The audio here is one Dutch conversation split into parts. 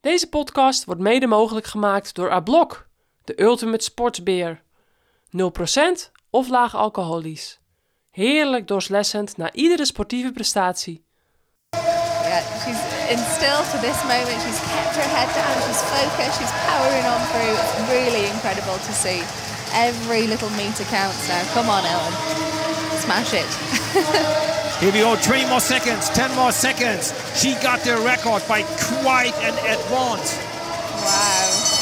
Deze podcast wordt mede mogelijk gemaakt door Ablok, de ultimate sportsbeer. 0% of laag alcoholisch. Heerlijk doorslessend na iedere sportieve prestatie. Yeah, she's instilled for this moment. She's kept her head down. She's focused. She's powering on through. It's really incredible to see. Every little meter counts now. Come on, Ellen. Smash it. Here we go, 20 more seconds, 10 more seconds. She got the record by quite an advance. wow.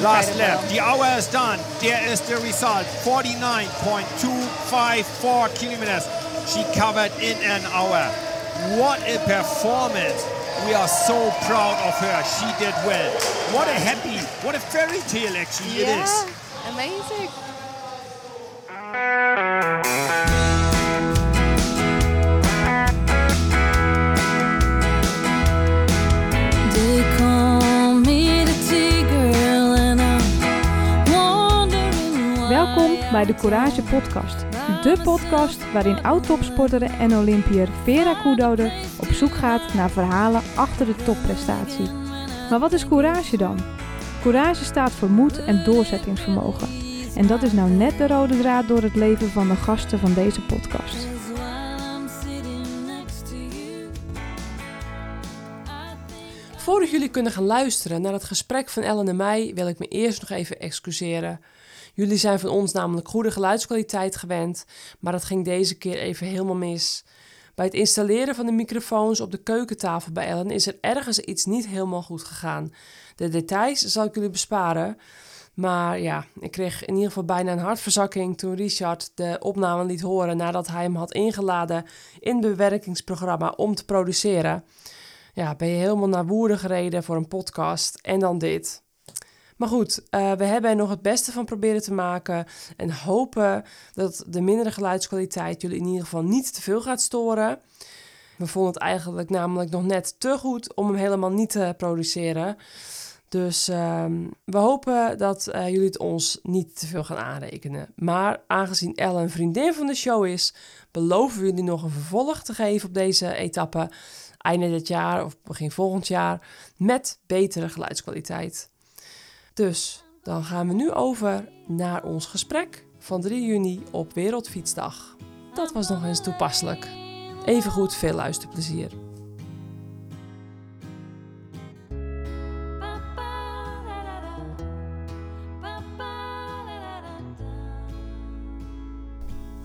Last Incredible. lap, the hour is done. There is the result 49.254 kilometers. She covered in an hour. What a performance! We are so proud of her. She did well. What a happy, what a fairy tale actually it Yeah, is. amazing. Welkom bij de Courage Podcast. De podcast waarin oud-topsporter en Olympiër Vera Koedoder op zoek gaat naar verhalen achter de topprestatie. Maar wat is courage dan? Courage staat voor moed en doorzettingsvermogen. En dat is nou net de rode draad door het leven van de gasten van deze podcast. Voordat jullie kunnen gaan luisteren naar het gesprek van Ellen en mij, wil ik me eerst nog even excuseren. Jullie zijn van ons namelijk goede geluidskwaliteit gewend, maar dat ging deze keer even helemaal mis. Bij het installeren van de microfoons op de keukentafel bij Ellen is er ergens iets niet helemaal goed gegaan. De details zal ik jullie besparen. Maar ja, ik kreeg in ieder geval bijna een hartverzakking toen Richard de opname liet horen nadat hij hem had ingeladen in het bewerkingsprogramma om te produceren ja, ben je helemaal naar Woerden gereden voor een podcast en dan dit. Maar goed, eh, we hebben er nog het beste van proberen te maken en hopen dat de mindere geluidskwaliteit jullie in ieder geval niet te veel gaat storen. We vonden het eigenlijk namelijk nog net te goed om hem helemaal niet te produceren. Dus ehm, we hopen dat eh, jullie het ons niet te veel gaan aanrekenen. Maar aangezien Elle een vriendin van de show is, beloven we jullie nog een vervolg te geven op deze etappe einde dit jaar of begin volgend jaar met betere geluidskwaliteit. Dus dan gaan we nu over naar ons gesprek van 3 juni op Wereldfietsdag. Dat was nog eens toepasselijk. Evengoed veel luisterplezier.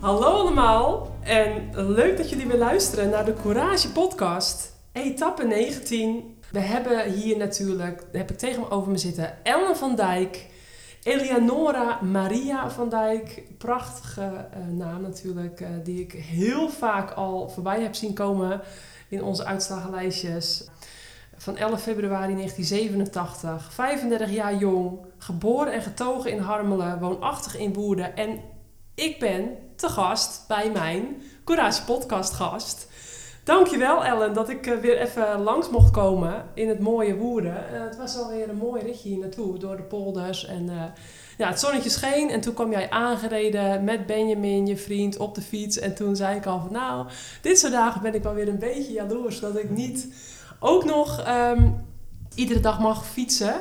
Hallo allemaal en leuk dat jullie weer luisteren naar de Courage podcast, etappe 19. We hebben hier natuurlijk, daar heb ik tegenover me zitten, Ellen van Dijk, Eleonora Maria van Dijk, prachtige eh, naam natuurlijk, eh, die ik heel vaak al voorbij heb zien komen in onze uitslagenlijstjes. Van 11 februari 1987, 35 jaar jong, geboren en getogen in Harmelen, woonachtig in Woerden en ik ben te gast bij mijn Courage podcast gast. Dankjewel Ellen dat ik eh, weer even langs mocht komen in het mooie Woerden. Eh, het was alweer een mooi ritje hier naartoe door de polders en eh, ja, het zonnetje scheen en toen kwam jij aangereden met Benjamin, je vriend, op de fiets. En toen zei ik al van nou, dit soort dagen ben ik wel weer een beetje jaloers dat ik niet ook nog ehm, iedere dag mag fietsen.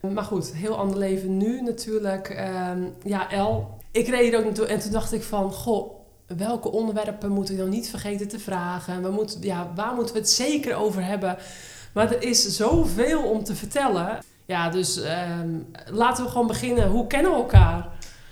Maar goed, heel ander leven nu natuurlijk. Ehm, ja, El, ik reed hier ook naartoe en toen dacht ik van, goh, welke onderwerpen moeten we dan niet vergeten te vragen? We moeten, ja, waar moeten we het zeker over hebben? Maar er is zoveel om te vertellen. Ja, dus ehm, laten we gewoon beginnen. Hoe kennen we elkaar?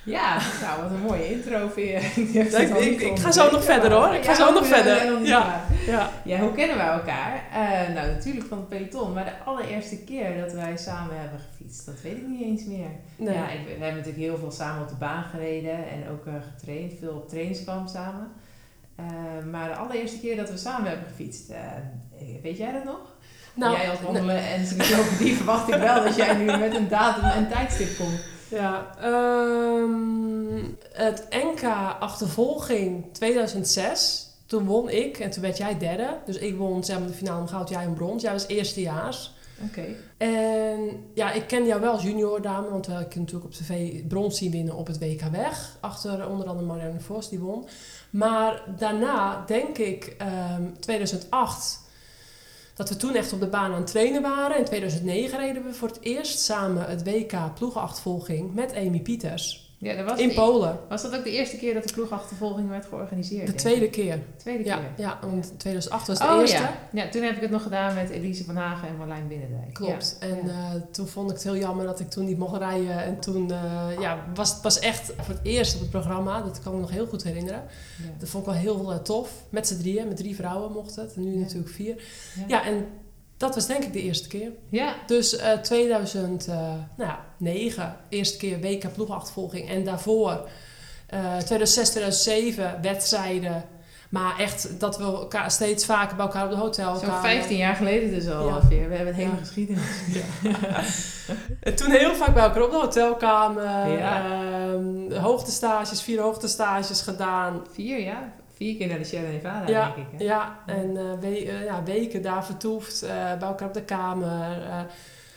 Ja, nou wat een mooie intro weer. Ik, Ik, ik, ik ga zo nog verder hoor. Ik ga zo nog verder. Ja, ja. ja, hoe kennen wij elkaar? Eh, nou, natuurlijk van het peloton. Maar de allereerste keer dat wij samen hebben gefietst, dat weet ik niet eens meer. Nee. Ja, ik, we hebben natuurlijk heel veel samen op de baan gereden en ook eh, getraind. Veel op trainingskamp samen. Eh, maar de allereerste keer dat we samen hebben gefietst, weet jij dat nog? Nou, jij als wandelen en die verwacht ik wel dat jij nu met een datum en tijdstip komt. Ja, ehm, het NK achtervolging 2006. Toen won ik en toen werd jij derde. Dus ik won zeg maar, de finale om goud, jij een brons. Jij was eerstejaars. Oké. En ja, ik ken jou wel als junior dame, want we hebben natuurlijk op tv brons zien winnen op het WK weg. Achter onder andere Marianne Vos, die won. Maar daarna, denk ik, ehm 2008, dat we toen echt op de baan aan het trainen waren. In 2009 reden we voor het eerst samen het WK ploegenachtervolging met Amy Pieters Ja, dat was in de- Polen. Was dat ook de eerste keer dat de ploegachtervolging werd georganiseerd? De tweede keer. Tweede Ja, keer. ja, want 2008 was de oh eerste. ja. ja, toen heb ik het nog gedaan met Elise van Hagen en Marlijn Binnendijk. Klopt. Ja. En eh, toen vond ik het heel jammer dat ik toen niet mocht rijden. En toen eh, ja, was het pas echt voor het eerst op het programma. Dat kan ik me nog heel goed herinneren. Dat vond ik wel heel eh, tof. Met z'n drieën, met drie vrouwen mocht het. En nu natuurlijk vier. Ja. Ja. en dat was denk ik de eerste keer. ja, Dus eh 2009, eerste keer WK ploegachtervolging. En daarvoor eh 2006, 2007 wedstrijden. Maar echt dat we elkaar steeds vaker bij elkaar op de hotel zo'n kwamen. 15 jaar geleden dus al Ja. ongeveer. We hebben een hele Ja. geschiedenis. En toen heel vaak bij elkaar op de hotelkamer. Ja. ehm, hoogtestages, vier hoogtestages gedaan. Vier, ja. Vier keer naar de Sierra Nevada, Ja, denk ik. Hè? ja, en we- eh, ja, weken daar vertoefd, eh, bij elkaar op de kamer.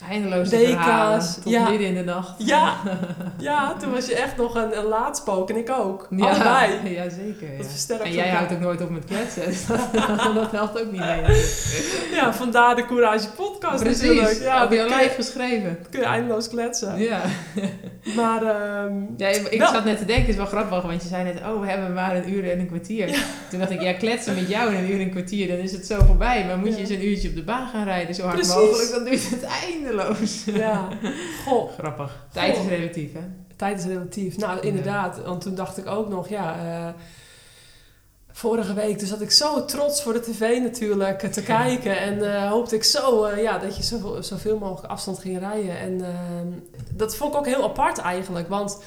WK's, verhalen tot ja. midden in de nacht. ja, ja, toen was je echt nog een, een laadspook en ik ook. Ja, Allebei. Ja, zeker. Ja. En jij houdt ook nooit op met kletsen. dus dat, dat helpt ook niet mee. natuurlijk. Ja, vandaar de Courage podcast natuurlijk. Precies. Ja, heb je live geschreven. kun je eindeloos kletsen. Ja. Maar ehm, ja ik Wel- zat net te denken, het is wel grappig, want je zei net, oh, we hebben maar een uur en een kwartier. Toen dacht ik, ja, kletsen met jou in een uur en een kwartier, dan is het zo voorbij. Maar moet je eens een uurtje op de baan gaan rijden, zo hard Precies. mogelijk, dan duurt het eindeloos. ja, goh, Grappig. Tijd is relatief, hè? tijd is relatief. Nou, inderdaad. Want toen dacht ik ook nog, ja... eh, vorige week, dus zat ik zo trots voor de tv natuurlijk eh, te kijken. En eh, hoopte ik zo eh, ja, dat je zoveel, zoveel mogelijk afstand ging rijden. En ehm, dat vond ik ook heel apart eigenlijk. Want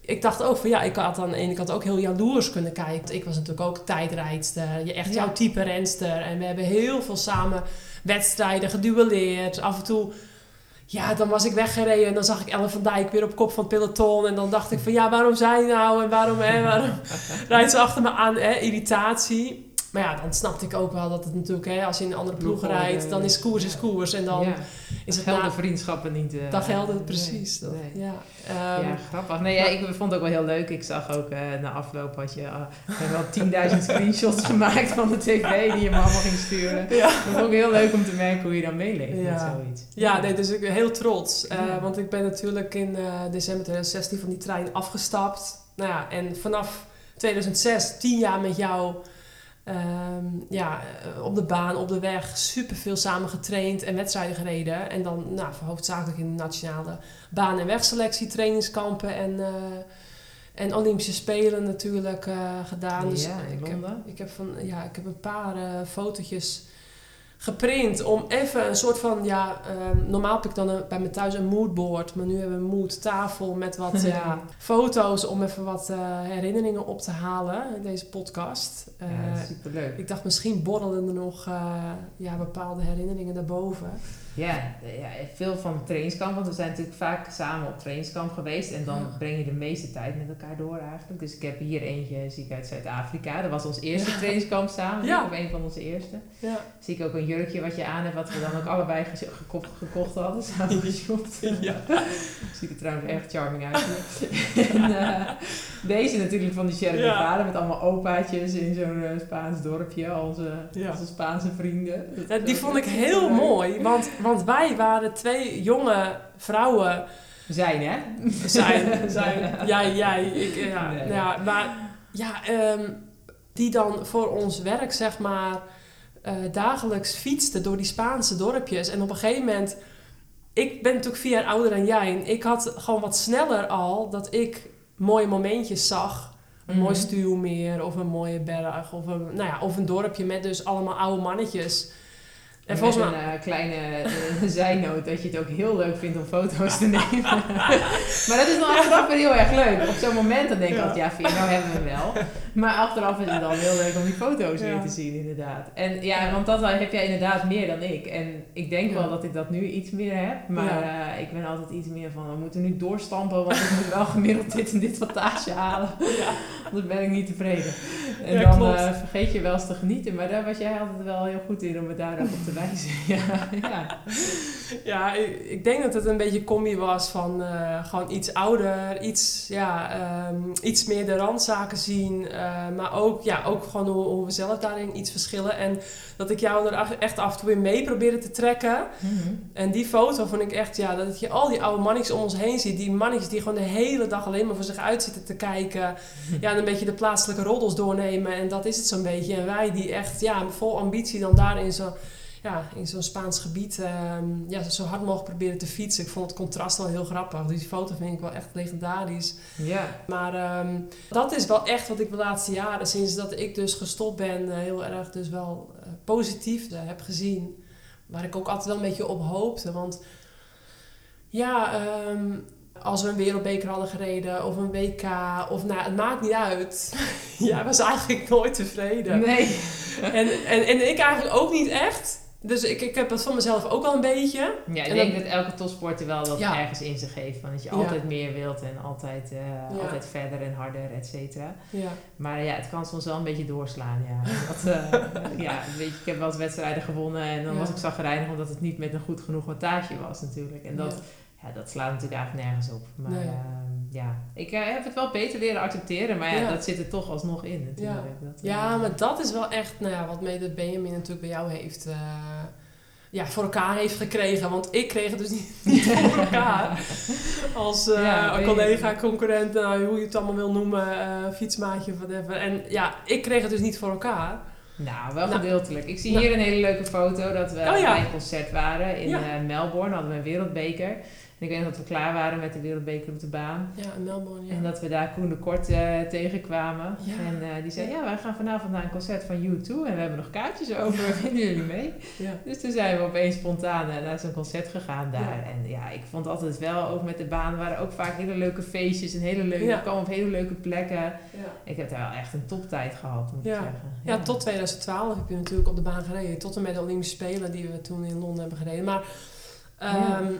ik dacht ook van ja, ik had aan de ene kant ook heel jaloers kunnen kijken. Ik was natuurlijk ook tijdrijdster. Je echt Ja. jouw type renster. En we hebben heel veel samen wedstrijden geduelleerd. Af en toe... Ja, dan was ik weggereden en dan zag ik Ellen van Dijk weer op kop van het peloton. En dan dacht ik van ja, waarom zij nou en waarom, hè, waarom rijdt ze achter me aan, hè, irritatie. Maar ja, dan snapte ik ook wel dat het natuurlijk, hè, als je in een andere ploeg rijdt, eh, dan is koers is koers. En dan ja. is het gelden na, vriendschappen niet. eh, dan geldt het precies. nee. Ja, ehm, ja, grappig. Nee, ja, ik vond het ook wel heel leuk. Ik zag ook eh, na afloop had je uh, wel 10.000 screenshots gemaakt van de tv die je me allemaal ging sturen. ja. Dat vond ik heel leuk om te merken hoe je dan meeleeft met zoiets. Ja, nee, dus ik ben heel trots. Eh. Want ik ben natuurlijk in eh, december 2016 van die trein afgestapt. Nou ja, en vanaf 2006, tien jaar met jou ehm, ja, eh, op de baan, op de weg, superveel samen getraind en wedstrijden gereden. En dan nou, hoofdzakelijk in de nationale baan- en wegselectie, trainingskampen en, eh, en Olympische Spelen natuurlijk eh, gedaan. Dus Ja, in ik heb, ik, heb van, ja, ik heb een paar fotootjes geprint om even een soort van, ja, ehm, normaal heb ik dan een- bij me thuis een moodboard, maar nu hebben we een moodtafel met wat ja, foto's om even wat eh, herinneringen op te halen in deze podcast. Eh, ja, superleuk. ik dacht misschien borrelen er nog eh, ja, bepaalde herinneringen daarboven. Ja, eh, ja, veel van trainingskamp, want we zijn natuurlijk vaak samen op trainingskamp geweest en dan Ja. breng je de meeste tijd met elkaar door eigenlijk. Dus ik heb hier eentje, zie ik uit Zuid-Afrika. Dat was ons eerste trainingskamp samen, Ja. of een van onze eerste. Ja, Zie ik ook een jurkje wat je aan hebt, wat we dan ook allebei ge- gekocht, gekocht hadden, samen geshopt. ja. Ziet er trouwens echt charming uit en, eh, deze natuurlijk van Sierra Ja. Nevada met allemaal opaatjes in zo'n eh, Spaans dorpje, onze, Ja. onze Spaanse vrienden. Ja, die vond ik heel mooi, want, want wij waren twee jonge vrouwen Zijn, hè? zijn, zijn jij, jij, ik, ja, Nee. ja, maar ja, ehm, die dan voor ons werk, zeg maar, eh, dagelijks fietsten door die Spaanse dorpjes. En op een gegeven moment, ik ben natuurlijk vier jaar ouder dan jij, en ik had gewoon wat sneller al dat ik mooie momentjes zag. Een mooi Mhm. stuwmeer of een mooie berg of een, nou ja, of een dorpje met dus allemaal oude mannetjes. En En volgens mij... een eh, kleine uh, zijnoot dat je het ook heel leuk vindt om foto's te nemen. maar dat is dan achteraf weer heel erg leuk. Op zo'n moment dan denk ik Ja. altijd, ja, vier, nou hebben we hem wel. Maar achteraf is het dan heel leuk om die foto's weer te zien, inderdaad. En ja, want dat heb jij inderdaad meer dan ik. En ik denk wel dat ik dat nu iets meer heb. Maar eh, ik ben altijd iets meer van, we moeten nu doorstampen, want ik moet wel gemiddeld dit en dit wattage halen. Ja. Anders ben ik niet tevreden. En Ja, dan eh, vergeet je wel eens te genieten. Maar daar was jij altijd wel heel goed in om me daar ook op te wijzen. ja, ja. Ja, ik, ik denk dat het een beetje een combi was van eh, gewoon iets ouder, iets, ja, ehm, iets meer de randzaken zien. Maar ook, ja, ook gewoon hoe, hoe we zelf daarin iets verschillen. En dat ik jou er echt af en toe in mee probeerde te trekken. Mhm. En die foto vond ik echt, ja, dat je al die oude mannetjes om ons heen ziet. Die mannetjes die gewoon de hele dag alleen maar voor zich uit zitten te kijken. Ja, en een beetje de plaatselijke roddels doornemen. En dat is het zo'n beetje. En wij die echt, ja, vol ambitie dan daar in zo'n ja, in zo'n Spaans gebied ehm, ja, zo hard mogelijk proberen te fietsen. Ik vond het contrast wel heel grappig. Dus die foto vind ik wel echt legendarisch. ja. Maar ehm, dat is wel echt wat ik de laatste jaren, sinds dat ik dus gestopt ben, eh, heel erg dus wel eh, positief eh, heb gezien. Waar ik ook altijd wel een beetje op hoopte. Want ja, ehm, als we een wereldbeker hadden gereden of een WK, of nou, het maakt niet uit. ja, was eigenlijk nooit tevreden. Nee. En, en, en ik eigenlijk ook niet echt. Dus ik, ik heb het van mezelf ook wel een beetje. Ja, ik En denk dan- dat elke topsporter wel dat Ja. ergens in zich heeft. Van dat je Ja. altijd meer wilt en altijd, eh, Ja. altijd verder en harder, et cetera. Ja. Maar ja, het kan soms wel een beetje doorslaan, ja. Dat, eh, ja, weet je, ik heb wel eens wedstrijden gewonnen en dan was ik zagrijnig omdat het niet met een goed genoeg wattage was natuurlijk. En dat, Ja. dat slaat natuurlijk eigenlijk nergens op. Maar Nee. Ja, ik eh, heb het wel beter leren accepteren, maar ja, Ja. dat zit er toch alsnog in natuurlijk. Dat, eh, Ja, maar dat is wel echt, nou ja, wat mede Benjamin natuurlijk bij jou heeft, eh, ja, voor elkaar heeft gekregen. Want ik kreeg het dus niet, niet voor elkaar. Als eh, Ja, collega, concurrent, nou, hoe je het allemaal wil noemen, eh, fietsmaatje, whatever. En ja, ik kreeg het dus niet voor elkaar. Nou, wel Nou, gedeeltelijk. Ik zie nou. hier een hele leuke foto dat we Oh ja. bij een concert waren in Ja. eh, Melbourne. Hadden we een wereldbeker. Ik weet dat we klaar waren met de wereldbeker op de baan. Ja, in Melbourne, ja. En dat we daar Koen de Kort eh, tegenkwamen. Ja. En eh, die zei, ja, wij gaan vanavond naar een concert van U2 en we hebben nog kaartjes over. Vinden jullie mee? ja. Dus toen zijn we opeens spontaan eh, naar zo'n concert gegaan daar. En ja, ik vond altijd wel, ook met de baan, waren ook vaak hele leuke feestjes en hele leuke, we kwamen op hele leuke plekken. Ja. Ik heb daar wel echt een toptijd gehad, moet Ja. ik zeggen. Ja, tot 2012 heb je natuurlijk op de baan gereden. Tot en met de Olympische Spelen die we toen in Londen hebben gereden. Maar ehm,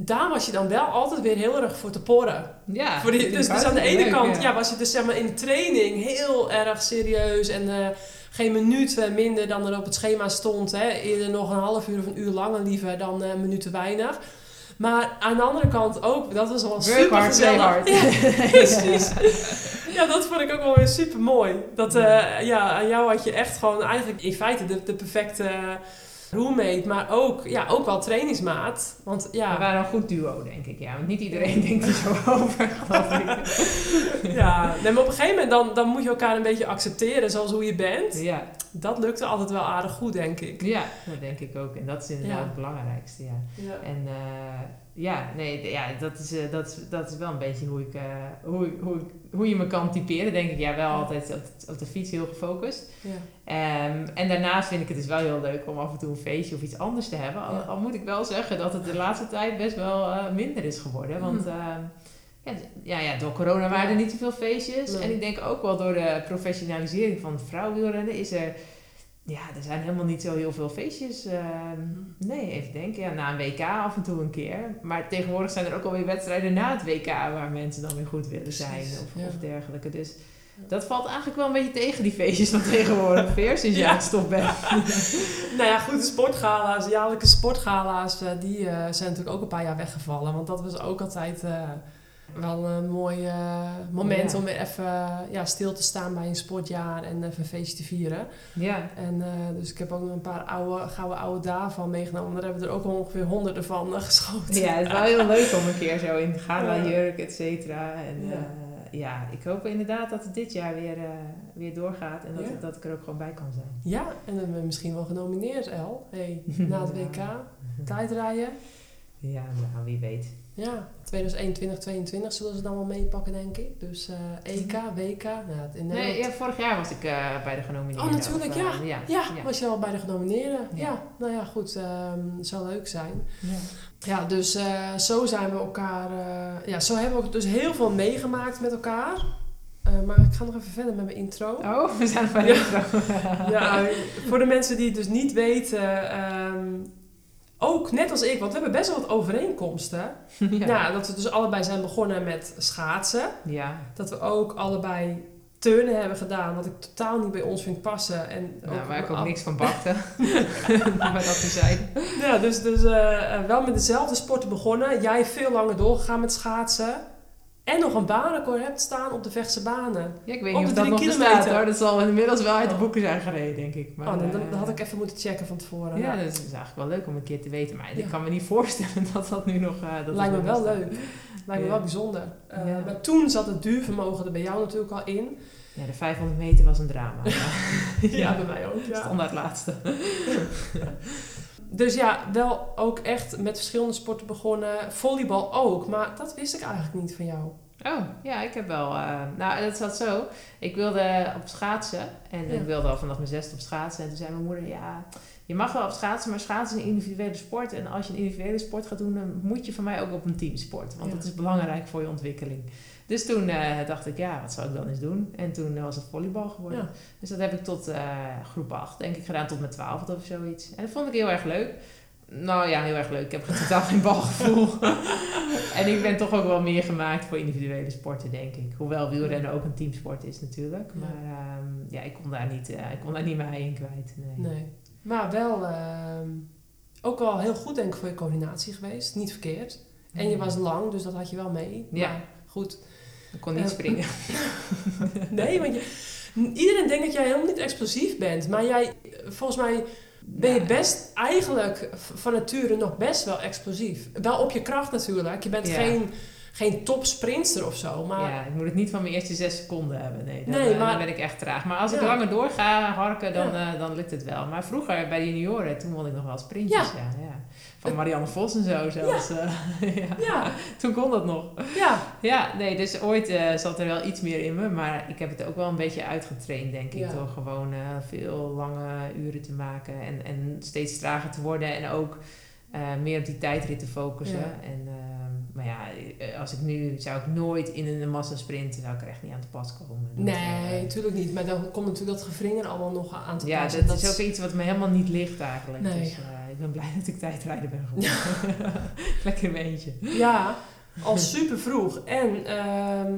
daar was je dan wel altijd weer heel erg voor te porren. Ja, Voor die, dus, dus aan de ene leuk, kant ja. was je dus zeg maar in de training heel erg serieus en eh, geen minuut minder dan er op het schema stond. Hè. Eerder nog een half uur of een uur langer liever dan eh, een minuut te weinig. Maar aan de andere kant ook, dat was wel super gezellig. hard. Ja, precies. Ja, dat vond ik ook wel weer super mooi. Dat, eh, ja, aan jou had je echt gewoon eigenlijk in feite de, de perfecte roommate, maar ook, ja, ook wel trainingsmaat. Want We ja, waren een goed duo, denk ik. Ja, want niet iedereen denkt er zo over, geloof ik. ja nee, maar op een gegeven moment dan, dan moet je elkaar een beetje accepteren zoals hoe je bent. Ja, Dat lukte altijd wel aardig goed, denk ik. ja, dat denk ik ook. En dat is inderdaad Ja. het belangrijkste, ja. Ja. En eh, ja, nee, ja, dat, is, eh, dat, is, dat is wel een beetje hoe, ik, eh, hoe, hoe, hoe je me kan typeren, denk ik. Ja, wel Ja. altijd op, op de fiets heel gefocust. Ja. Ehm, en daarnaast vind ik het dus wel heel leuk om af en toe een feestje of iets anders te hebben. Al, Ja. al moet ik wel zeggen dat het de laatste tijd best wel eh, minder is geworden. Want Mm. ehm, ja, ja, door corona waren er niet zoveel feestjes. En ik denk ook wel door de professionalisering van het vrouwenwielrennen is er... Ja, er zijn helemaal niet zo heel veel feestjes. ehm, nee, even denken. Ja, na een WK af en toe een keer. Maar tegenwoordig zijn er ook alweer wedstrijden na het WK waar mensen dan weer goed willen zijn of, ja. of dergelijke. Dus dat valt eigenlijk wel een beetje tegen die feestjes van tegenwoordig. Weer sinds je Ja. stop bent. Nou ja, goed, de sportgala's, de jaarlijke sportgala's, eh, die eh, zijn natuurlijk ook een paar jaar weggevallen. Want dat was ook altijd eh, wel een mooi eh, moment Ja. om weer even ja, stil te staan bij een sportjaar en even een feestje te vieren. Ja, En eh, dus ik heb ook nog een paar oude, gouden oude dagen meegenomen. Daar hebben we er ook ongeveer honderden van eh, geschoten. ja, het is wel heel leuk om een keer zo in gala Ja. jurk, et cetera. En Ja. ja. ik hoop inderdaad dat het dit jaar weer, weer doorgaat en dat, Ja. dat ik er ook gewoon bij kan zijn. Ja, en dan ben je misschien wel genomineerd, El. Hey, na het WK, tijdrijden. Ja, nou, wie weet. Ja, 2021, 2022 zullen ze dan wel meepakken, denk ik. Dus eh, EK, WK. Nou, in Nee, ja, vorig jaar was ik eh, bij de genomineerden. Oh, natuurlijk, Of, eh, ja. ja. Ja, was je al bij de genomineerden. Ja, Ja. nou ja, goed. het zou leuk zijn. Ja. Ja, dus zo zijn we elkaar... ja, zo hebben we dus heel veel meegemaakt met elkaar. Maar ik ga nog even verder met mijn intro. Oh, we zijn bij de Ja, voor de mensen die het dus niet weten... ehm, ook net als ik, want we hebben best wel wat overeenkomsten. ja. Nou, dat we dus allebei zijn begonnen met schaatsen. ja. Dat we ook allebei turnen hebben gedaan, wat ik totaal niet bij ons vind passen. En Nou, waar ik af- ook niks van bakte. maar dat te zijn. Ja, dus, dus eh, eh, wel met dezelfde sporten begonnen. Jij veel langer doorgegaan met schaatsen. En nog een baanrecord hebt staan op de Vechtse banen. Ja, ik weet niet of dat nog drie bestaat kilometer. hoor. Dat zal inmiddels wel uit de Oh. boeken zijn gereden, denk ik. Maar, oh, dan, dan, eh, had ik even moeten checken van tevoren. Ja, dat is eigenlijk wel leuk om een keer te weten. Maar Ja. ik kan me niet voorstellen dat dat nu nog... eh, dat lijkt me wel bestaat. leuk. Lijkt me wel bijzonder. Eh, Ja. Maar toen zat het duurvermogen er bij jou natuurlijk al in. Ja, de 500 meter was een drama. Ja, bij mij ook. Ja. Standaard laatste. Dus ja, wel ook echt met verschillende sporten begonnen. Volleybal ook, maar dat wist ik eigenlijk niet van jou. Oh, ja, ik heb wel... eh, nou, dat zat zo. Ik wilde op schaatsen. En Ja. ik wilde al vanaf mijn zesde op schaatsen. En toen zei mijn moeder, ja... Je mag wel op schaatsen, maar schaatsen is een individuele sport. En als je een individuele sport gaat doen, dan moet je van mij ook op een teamsport. Want Ja. dat is belangrijk voor je ontwikkeling. Dus toen eh, dacht ik, ja, wat zou ik dan eens doen? En toen was het volleybal geworden. Ja. Dus dat heb ik tot eh, groep 8, denk ik, gedaan. Tot mijn 12 of zoiets. En dat vond ik heel erg leuk. Nou ja, heel erg leuk. Ik heb totaal geen balgevoel. en ik ben toch ook wel meer gemaakt voor individuele sporten, denk ik. Hoewel wielrennen ook een teamsport is natuurlijk. Maar ehm, ja, ik kon daar niet, eh, ik kon daar niet mijn in kwijt. Nee. Nee. Maar wel ehm, ook al heel goed denk ik voor je coördinatie geweest. Niet verkeerd. En je was lang, dus dat had je wel mee. Ja. Maar goed. Ik kon niet Eh, springen. Nee, want je, iedereen denkt dat jij helemaal niet explosief bent. Maar jij, volgens mij ben je best eigenlijk van nature nog best wel explosief. Wel op je kracht natuurlijk. Je bent Ja. geen, geen topsprinter of zo. Maar Ja, ik moet het niet van mijn eerste zes seconden hebben. Nee, dan, Nee, eh, maar- dan ben ik echt traag. Maar als ik langer door ga harken, dan, eh, dan lukt het wel. Maar vroeger bij de junioren, toen won ik nog wel sprintjes. Ja. Ja, Van Marianne Vos en zo zelfs. eh, ja. ja, Toen kon dat nog. ja, Ja, nee, dus ooit zat er wel iets meer in me. Maar ik heb het ook wel een beetje uitgetraind, denk ik. Door gewoon veel lange uren te maken. En, en steeds trager te worden. En ook meer op die tijdrit te focussen. En, maar ja, eh, als ik nu... Zou ik nooit in een massasprint... Zou ik er echt niet aan te pas komen. Nee, eh, natuurlijk niet. Maar dan komt natuurlijk dat gevringer allemaal nog aan te ja, passen. dat, is ook iets wat me helemaal niet ligt eigenlijk. Nee. Dus eh, ik ben blij dat ik tijdrijder ben geworden. Lekker in mijn eentje. Ja, al super vroeg. En ehm,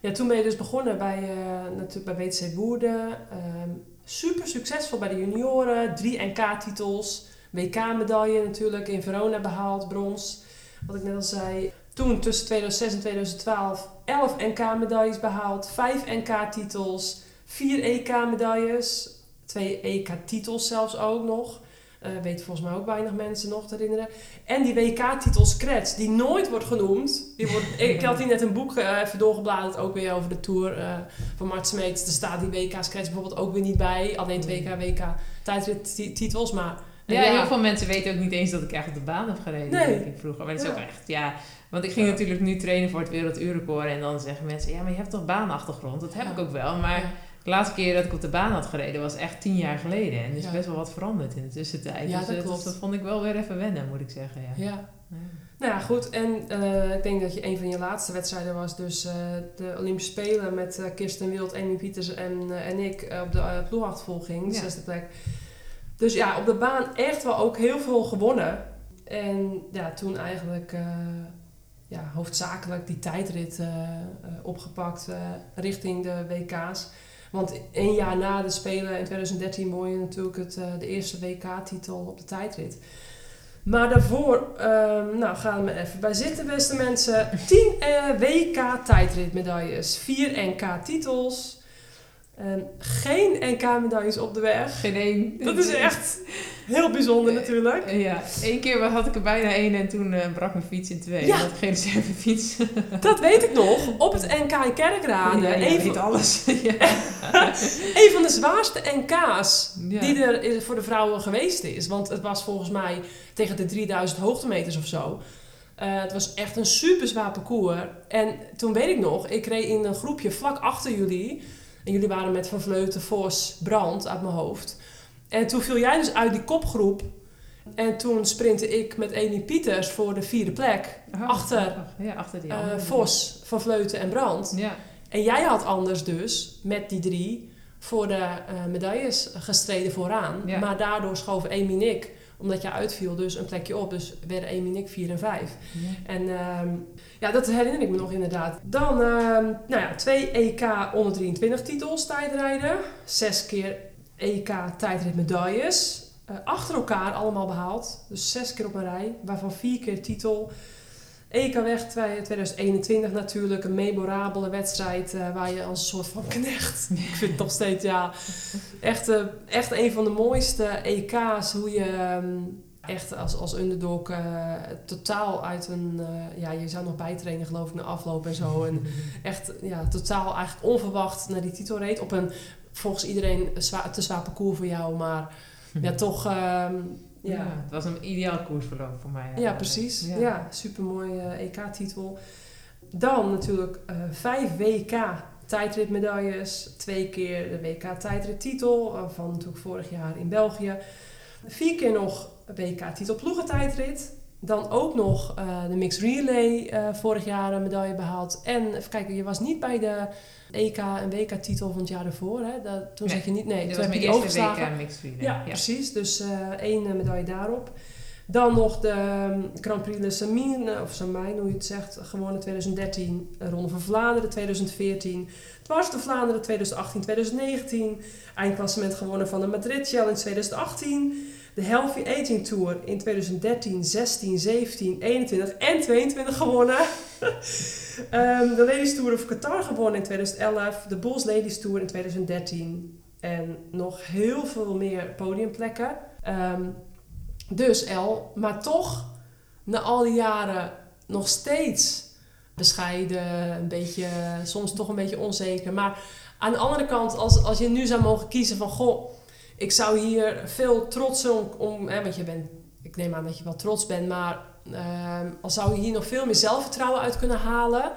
ja, toen ben je dus begonnen bij, eh natuurlijk bij WTC Woerden. Ehm, super succesvol bij de junioren. Drie NK-titels. WK-medaille natuurlijk in Verona behaald, brons. Wat ik net al zei. Toen tussen 2006 en 2012 11 NK-medailles behaald. Vijf NK-titels. Vier EK-medailles. Twee EK-titels zelfs ook nog. Eh weten volgens mij ook weinig mensen nog te herinneren. En die WK-titel Scratch, die nooit wordt genoemd. Die wordt, ik had hier net een boek eh, even doorgebladerd, ook weer over de Tour eh, van Mart Smeets. Er staat die WK-Scratch bijvoorbeeld ook weer niet bij. Alleen het WK, WK tijdrit-titels, maar... Ja, heel veel mensen weten ook niet eens dat ik echt op de baan heb gereden, Nee. denk ik vroeger. Maar dat is Ja. ook echt, ja... Want ik ging Ja. natuurlijk nu trainen voor het werelduurrecord en dan zeggen mensen... Ja, maar je hebt toch baanachtergrond? Dat heb ik ook wel, maar... De laatste keer dat ik op de baan had gereden was echt tien jaar geleden. En er is best wel wat veranderd in de tussentijd. Ja, dus dat dat vond ik wel weer even wennen, moet ik zeggen. Ja. Nou ja, goed. En eh, ik denk dat je een van je laatste wedstrijden was dus eh, de Olympische Spelen met eh, Kirsten Wild, Amy Pieters en, en ik op de uh, ploegachtervolging, de Ja. zesde plek. Dus ja, op de baan echt wel ook heel veel gewonnen. En ja, toen eigenlijk eh, ja, hoofdzakelijk die tijdrit eh, eh, opgepakt richting de WK's. Want een jaar na de Spelen in 2013 won je natuurlijk het, de eerste WK-titel op de tijdrit. Maar daarvoor ehm, nou, gaan we even bij zitten, beste mensen. 10 eh, WK-tijdritmedailles, 4 NK-titels. En geen NK-medailles op de weg. Geen één. Dat is echt heel bijzonder natuurlijk. Eh, Ja, één keer had ik er bijna één en toen eh, brak mijn fiets in twee. Ja. Ik had geen reservefiets. Dat weet ik nog. Op het NK Kerkrade. ja, een, niet van, alles. ja. een van de zwaarste NK's Ja. die er voor de vrouwen geweest is. Want het was volgens mij tegen de 3000 hoogtemeters of zo. Eh, het was echt een super zwaar parcours. En toen weet ik nog, ik reed in een groepje vlak achter jullie. En jullie waren met Van Vleuten, Vos, Brand uit mijn hoofd. En toen viel jij dus uit die kopgroep. En toen sprintte ik met Amy Pieters voor de vierde plek. Oh, Achter. Ja, achter die Eh. Vos, Van Vleuten en Brand. Ja. En jij had anders dus, met die drie, voor de eh, medailles gestreden vooraan. Ja. Maar daardoor schoven Amy en ik omdat je uitviel, dus een plekje op. Dus werden Amy en ik 4 en 5. Ja. En ehm, ja, dat herinner ik me nog inderdaad. Dan, ehm, nou ja, twee EK onder 23 titels tijdrijden. Zes keer EK tijdrit medailles. Eh, achter elkaar allemaal behaald. Dus zes keer op een rij, waarvan vier keer titel. EK weg twee- 2021 natuurlijk, een memorabele wedstrijd eh, waar je als een soort van knecht. Ik vind het nog steeds, ja, echt, eh, echt een van de mooiste EK's. Hoe je ehm, echt als, als underdog eh, totaal uit een, ja, je zou nog bijtrainen geloof ik, na afloop en zo. En echt, ja, totaal eigenlijk onverwacht naar die titel reed. Op een, volgens iedereen, zwaar, te zwaar parcours voor jou, maar ja, toch... ehm, Ja. ja, het was een ideaal koersverloop voor mij. ja, precies. Ja. Ja, supermooi eh, EK-titel. Dan natuurlijk eh, vijf WK tijdritmedailles. Twee keer de WK tijdrittitel eh, van natuurlijk vorig jaar in België. Vier keer nog WK-titel ploegentijdrit. Dan ook nog eh, de mixed relay eh, vorig jaar een medaille behaald. En even kijken, je was niet bij de EK en WK-titel van het jaar ervoor. Hè? Dat, toen Nee, zeg je niet, nee, Dit toen was heb je overgeslagen. WK Mixed Relay. Ja, precies. Dus eh, één medaille daarop. Dan nog de ehm, Grand Prix de Samine, of Samijn, hoe je het zegt, gewonnen 2013. eh, Ronde van Vlaanderen 2014. Dwars de Vlaanderen 2018, 2019. Eindklassement gewonnen van de Madrid Challenge 2018. De Healthy Aging Tour in 2013, 16, 17, 21 en 22 gewonnen. Ehm, de Ladies Tour of Qatar gewonnen in 2011. De Bulls Ladies Tour in 2013. En nog heel veel meer podiumplekken. Ehm, dus El, maar toch, na al die jaren nog steeds bescheiden, een beetje, soms toch een beetje onzeker. Maar aan de andere kant, als, als je nu zou mogen kiezen van, goh, ik zou hier veel trots om, om hè, want je bent, ik neem aan dat je wel trots bent, maar als zou je hier nog veel meer zelfvertrouwen uit kunnen halen,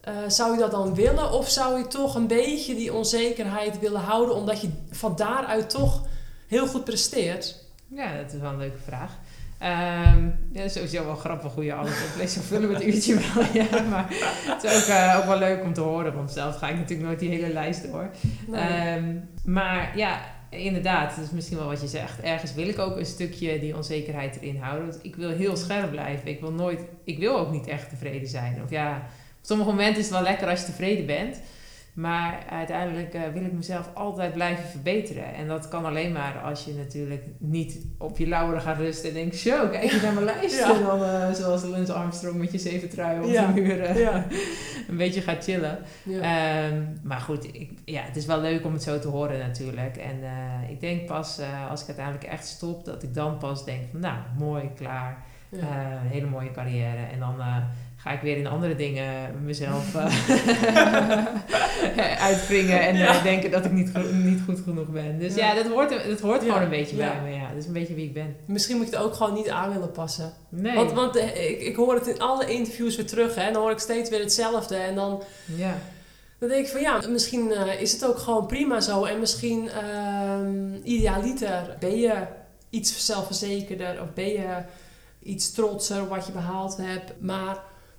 eh, zou je dat dan willen? Of zou je toch een beetje die onzekerheid willen houden, omdat je van daaruit toch heel goed presteert? Ja, dat is wel een leuke vraag. Ehm ja, sowieso wel grappig hoe je alles opleest. Vullen het uurtje wel. Ja, maar het is ook, eh, ook wel leuk om te horen. Want zelf ga ik natuurlijk nooit die hele lijst door. Ehm, maar ja, inderdaad. Dat is misschien wel wat je zegt. Ergens wil ik ook een stukje die onzekerheid erin houden. Want ik wil heel scherp blijven. Ik wil nooit... Ik wil ook niet echt tevreden zijn. Of ja, op sommige momenten is het wel lekker als je tevreden bent. Maar uiteindelijk eh, wil ik mezelf altijd blijven verbeteren. En dat kan alleen maar als je natuurlijk niet op je lauweren gaat rusten en denkt... Zo, kijk je naar mijn lijst. Ja. En dan eh, zoals Lance Armstrong met je zeven trui op Ja. de muur eh, Ja. een beetje gaat chillen. Ehm, maar goed, ik, ja, het is wel leuk om het zo te horen natuurlijk. En eh, ik denk pas als ik uiteindelijk echt stop... dat ik dan pas denk van nou, mooi, klaar. Hele mooie carrière. En dan ga ik weer in andere dingen mezelf eh, uitwringen en eh, denken dat ik niet, go- niet goed genoeg ben. Dus ja, Ja. dat hoort, dat hoort Ja. gewoon een beetje bij me. Ja. Dat is een beetje wie ik ben. Misschien moet je het ook gewoon niet aan willen passen. Nee. Want, want eh, ik, ik hoor het in alle interviews weer terug. Hè, en dan hoor ik steeds weer hetzelfde. En dan, ja. dan denk ik van ja, misschien is het ook gewoon prima zo. En misschien ehm idealiter ben je iets zelfverzekerder. Of ben je iets trotser op wat je behaald hebt. Maar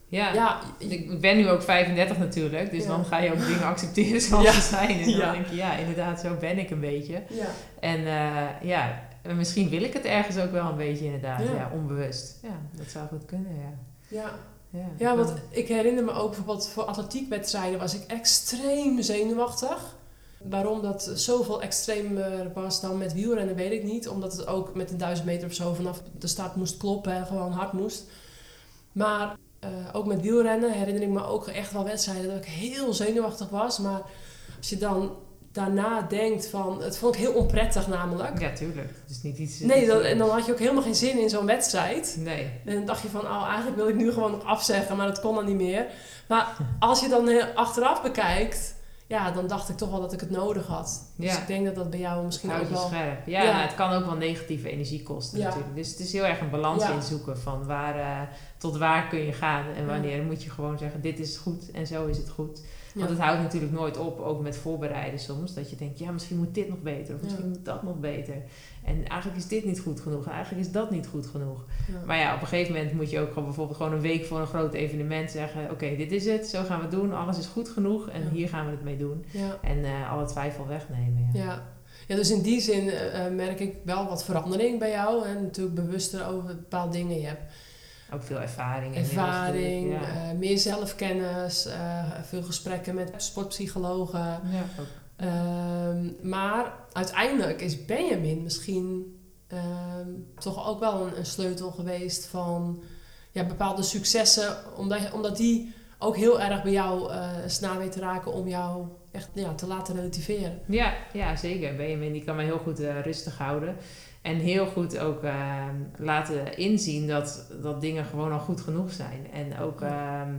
Ja. ja, Ik ben nu ook 35 natuurlijk, dus Ja. dan ga je ook dingen accepteren zoals Ja. ze zijn. En dan denk je, ja, inderdaad, zo ben ik een beetje. ja. En eh, ja, en misschien wil ik het ergens ook wel een beetje inderdaad, ja, onbewust. Ja, dat zou goed kunnen, ja. ja. Ja, want ik herinner me ook bijvoorbeeld voor atletiekwedstrijden was ik extreem zenuwachtig. Waarom dat zoveel extremer was dan met wielrennen weet ik niet. Omdat het ook met een duizend meter of zo vanaf de start moest kloppen en gewoon hard moest. Maar eh, ook met wielrennen herinner ik me ook echt wel wedstrijden dat ik heel zenuwachtig was. Maar als je dan daarna denkt van... Het vond ik heel onprettig namelijk. Ja, tuurlijk. Het is niet iets... Nee, dan, en dan had je ook helemaal geen zin in zo'n wedstrijd. Nee. En dan dacht je van, oh, eigenlijk wil ik nu gewoon nog afzeggen, maar dat kon dan niet meer. Maar als je dan heel achteraf bekijkt, ja, dan dacht ik toch wel dat ik het nodig had. Dus Ja. ik denk dat dat bij jou misschien ook wel... scherp. Ja, Ja. het kan ook wel negatieve energie kosten Ja. natuurlijk. Dus het is heel erg een balans Ja. in zoeken van waar, eh, tot waar kun je gaan en wanneer moet je gewoon zeggen dit is goed en zo is het goed. Want het houdt natuurlijk nooit op, ook met voorbereiden soms. Dat je denkt, ja misschien moet dit nog beter of misschien moet dat nog beter. En eigenlijk is dit niet goed genoeg en eigenlijk is dat niet goed genoeg. Ja. Maar ja, op een gegeven moment moet je ook gewoon bijvoorbeeld gewoon een week voor een groot evenement zeggen... Oké, dit is het, zo gaan we het doen, alles is goed genoeg en Ja. hier gaan we het mee doen. Ja, En eh, alle twijfel wegnemen. Ja. ja. Ja, dus in die zin eh, eh, merk ik wel wat verandering bij jou. En natuurlijk bewuster over bepaalde dingen. Je hebt Ook veel ervaring. ervaring, meer zelfkennis, veel gesprekken met sportpsychologen. ja, ook. Ehm, maar uiteindelijk is Benjamin misschien ehm, toch ook wel een, een sleutel geweest van ja, bepaalde successen. Omdat, omdat die ook heel erg bij jou eh snaar weet te raken om jou echt ja, te laten relativeren. Ja, ja, zeker. Benjamin die kan mij heel goed eh, rustig houden. En heel goed ook eh, laten inzien dat, dat dingen gewoon al goed genoeg zijn. En ook, ehm,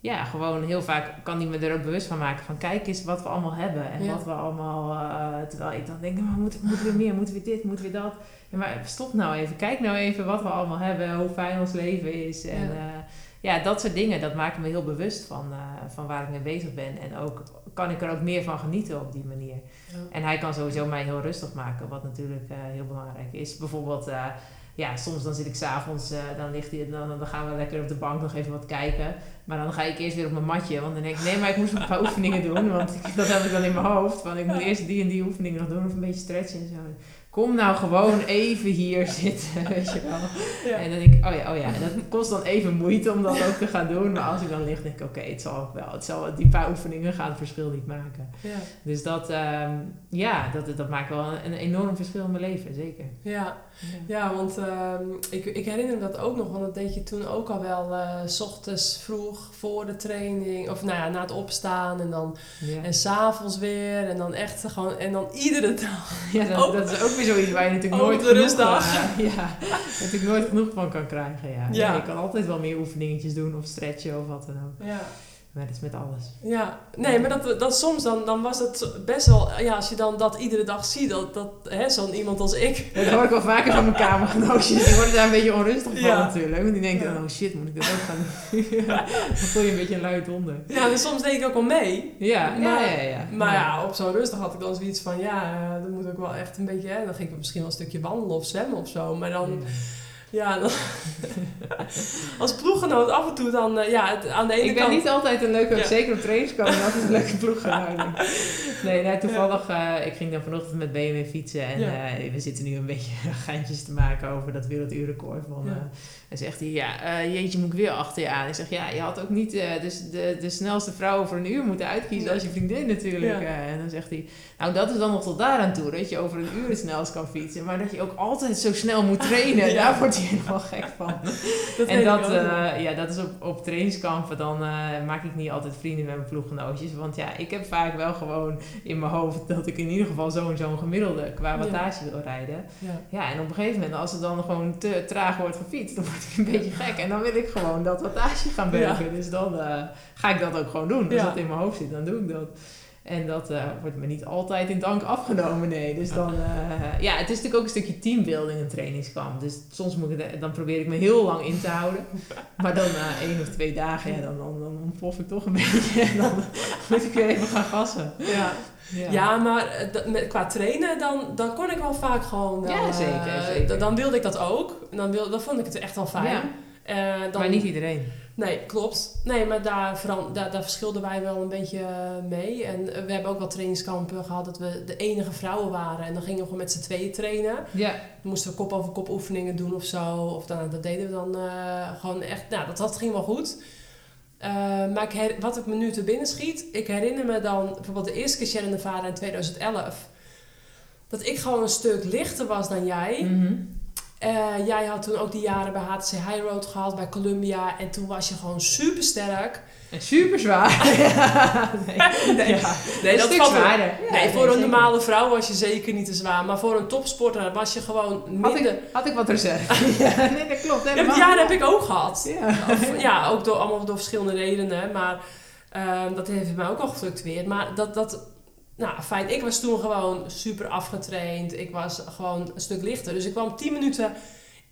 ja, gewoon heel vaak kan hij me er ook bewust van maken van kijk eens wat we allemaal hebben. En Ja. wat we allemaal, eh, terwijl ik dan denk, maar moeten moet weer meer, moeten we dit, moeten we dat. Ja, maar stop nou even, kijk nou even wat we allemaal hebben, hoe fijn ons leven is. En Ja. ja, ja dat soort dingen, dat maken me heel bewust van, eh, van waar ik mee bezig ben. En ook kan ik er ook meer van genieten op die manier. En hij kan sowieso mij heel rustig maken, wat natuurlijk eh, heel belangrijk is. Bijvoorbeeld, eh, ja, soms dan zit ik s'avonds, eh dan, ligt hij, dan, dan gaan we lekker op de bank nog even wat kijken. Maar dan ga ik eerst weer op mijn matje, want dan denk ik, nee, maar ik moest nog een paar oefeningen doen. Want ik- dat heb ik dan in mijn hoofd, van ik moet eerst die en die oefeningen nog doen, of een beetje stretchen en zo. Kom nou gewoon even hier zitten, weet je wel. Ja. En dan denk ik, oh ja, oh ja. En dat kost dan even moeite om dat ook te gaan doen. Maar als ik dan lig, denk ik, oké, het zal wel. Het zal, die paar oefeningen gaan het verschil niet maken. Ja. Dus dat, ehm, ja, dat, dat maakt wel een, een enorm verschil in mijn leven, zeker. Ja, ja want ehm, ik, ik herinner me dat ook nog, want dat deed je toen ook al wel, eh, s ochtends vroeg voor de training, of nou ja, na het opstaan en dan Ja, en s'avonds weer en dan echt gewoon, en dan iedere dag. ja dat, ook- dat is ook weer zoiets waar je natuurlijk nooit de rustdag. ja, natuurlijk nooit genoeg van kan krijgen. Ja. Ja. Ja, je kan altijd wel meer oefeningetjes doen of stretchen of wat dan ook. Ja. Maar dat is met alles. Ja, nee, maar dat, dat soms dan, dan was het best wel, ja, als je dan dat iedere dag ziet, dat, dat hè, zo'n iemand als ik. Dat hoor ik wel vaker van mijn kamergenootjes. Die worden daar een beetje onrustig van Ja. natuurlijk. Want die denken Ja. dan, oh shit, moet ik dat ook gaan doen? dan voel je een beetje een luid onder. Ja, dus soms deed ik ook wel mee. Ja, Maar- ja, ja. ja. Maar ja, op zo'n rustig had ik dan zoiets van, ja, eh, dat moet ook wel echt een beetje, hè, dan ging ik misschien wel een stukje wandelen of zwemmen of zo. Maar dan, ja, dan, als ploeggenoot af en toe dan, eh, ja, het, aan de ene Ik ben kant... niet altijd een leuke, Ja. zeker op trainingskamp, ben altijd een leuke ploeggenoot. Nee, nee, toevallig, eh, ik ging dan vanochtend met BMW fietsen en Ja. eh, we zitten nu een beetje geintjes te maken over dat werelduurrecord van... Ja. en zegt hij, ja, jeetje, moet ik weer achter je aan? Ik zeg, ja, je had ook niet dus de, de snelste vrouw voor een uur moeten uitkiezen als je vriendin natuurlijk. En dan zegt hij, nou dat is dan nog tot daaraan toe, dat je over een uur het snelst kan fietsen. Maar dat je ook altijd zo snel moet trainen, Ja. Hij helemaal gek van. dat en dat, ik eh, ja, dat is op, op trainingskampen, dan eh, maak ik niet altijd vrienden met mijn ploeggenootjes. Want ja, ik heb vaak wel gewoon in mijn hoofd dat ik in ieder geval zo'n zo'n gemiddelde qua wattage wil rijden. ja. Ja, en op een gegeven moment, als het dan gewoon te traag wordt gefietst, dan word ik een beetje gek. En dan wil ik gewoon dat wattage gaan bergen. Dus dan eh, ga ik dat ook gewoon doen. Als dat in mijn hoofd zit, dan doe ik dat. En dat eh, wordt me niet altijd in dank afgenomen, nee. Dus dan, eh, ja, het is natuurlijk ook een stukje teambuilding, een trainingskamp. Dus soms moet ik, dan probeer ik me heel lang in te houden. Maar dan na één of twee dagen, ja, dan, dan, dan ontplof ik toch een beetje. En dan moet ik weer even gaan gassen. Ja. Ja, maar eh, dat- met, qua trainen, dan, dan kon ik wel vaak gewoon... wel, Ja, eh, zeker, zeker. Dan, dan wilde ik dat ook. Dan, wil, dan vond ik het echt wel fijn. Ja. Eh, dan, Maar niet iedereen. Nee, klopt. Nee, maar daar, daar, daar verschilden wij wel een beetje eh, mee. En eh, we hebben ook wel trainingskampen gehad dat we de enige vrouwen waren. En dan gingen we gewoon met z'n tweeën trainen. Ja. Dan moesten we kop over kop oefeningen doen of zo. Of dan, dat deden we dan gewoon echt... Nou, dat, dat ging wel goed. Maar ik her- wat ik me nu te binnen schiet... Ik herinner me dan bijvoorbeeld de eerste keer Sharon Nevada in 2011... Dat ik gewoon een stuk lichter was dan jij. Mhm. Eh, jij had toen ook die jaren bij HTC High Road gehad, bij Columbia. En toen was je gewoon super sterk. En super zwaar. ja, nee. Nee, Ja. nee dat wel- zwaarder. Ja, nee, voor een zeker. normale vrouw was je zeker niet te zwaar. Maar voor een topsporter was je gewoon Had minder... ik, had ik wat reserve? ja, nee, dat klopt. Ja, die jaren heb ik ook gehad. Ja. Of, ja, ook door, allemaal door verschillende redenen. Maar ehm, dat heeft mij ook al gefluctueerd. Maar dat, dat, nou fijn, ik was toen gewoon super afgetraind. Ik was gewoon een stuk lichter. Dus ik kwam 10 minuten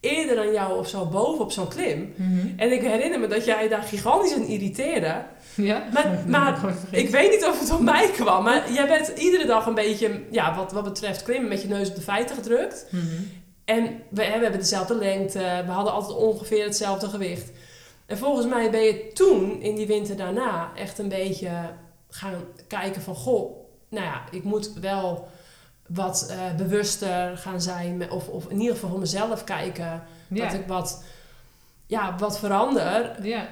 eerder dan jou of zo boven op zo'n klim. Mhm. En ik herinner me dat jij daar gigantisch aan irriteerde. Ja? Maar, ik weet niet of het op mij kwam. Maar jij bent iedere dag een beetje, ja, wat, wat betreft klimmen, met je neus op de feiten gedrukt. Mhm. En we, we hebben dezelfde lengte, we hadden altijd ongeveer hetzelfde gewicht. En volgens mij ben je toen, in die winter daarna, echt een beetje gaan kijken van... Goh, nou ja, ik moet wel wat eh, bewuster gaan zijn. Of, of in ieder geval voor mezelf kijken. Ja. Dat ik wat, ja, wat verander. ja.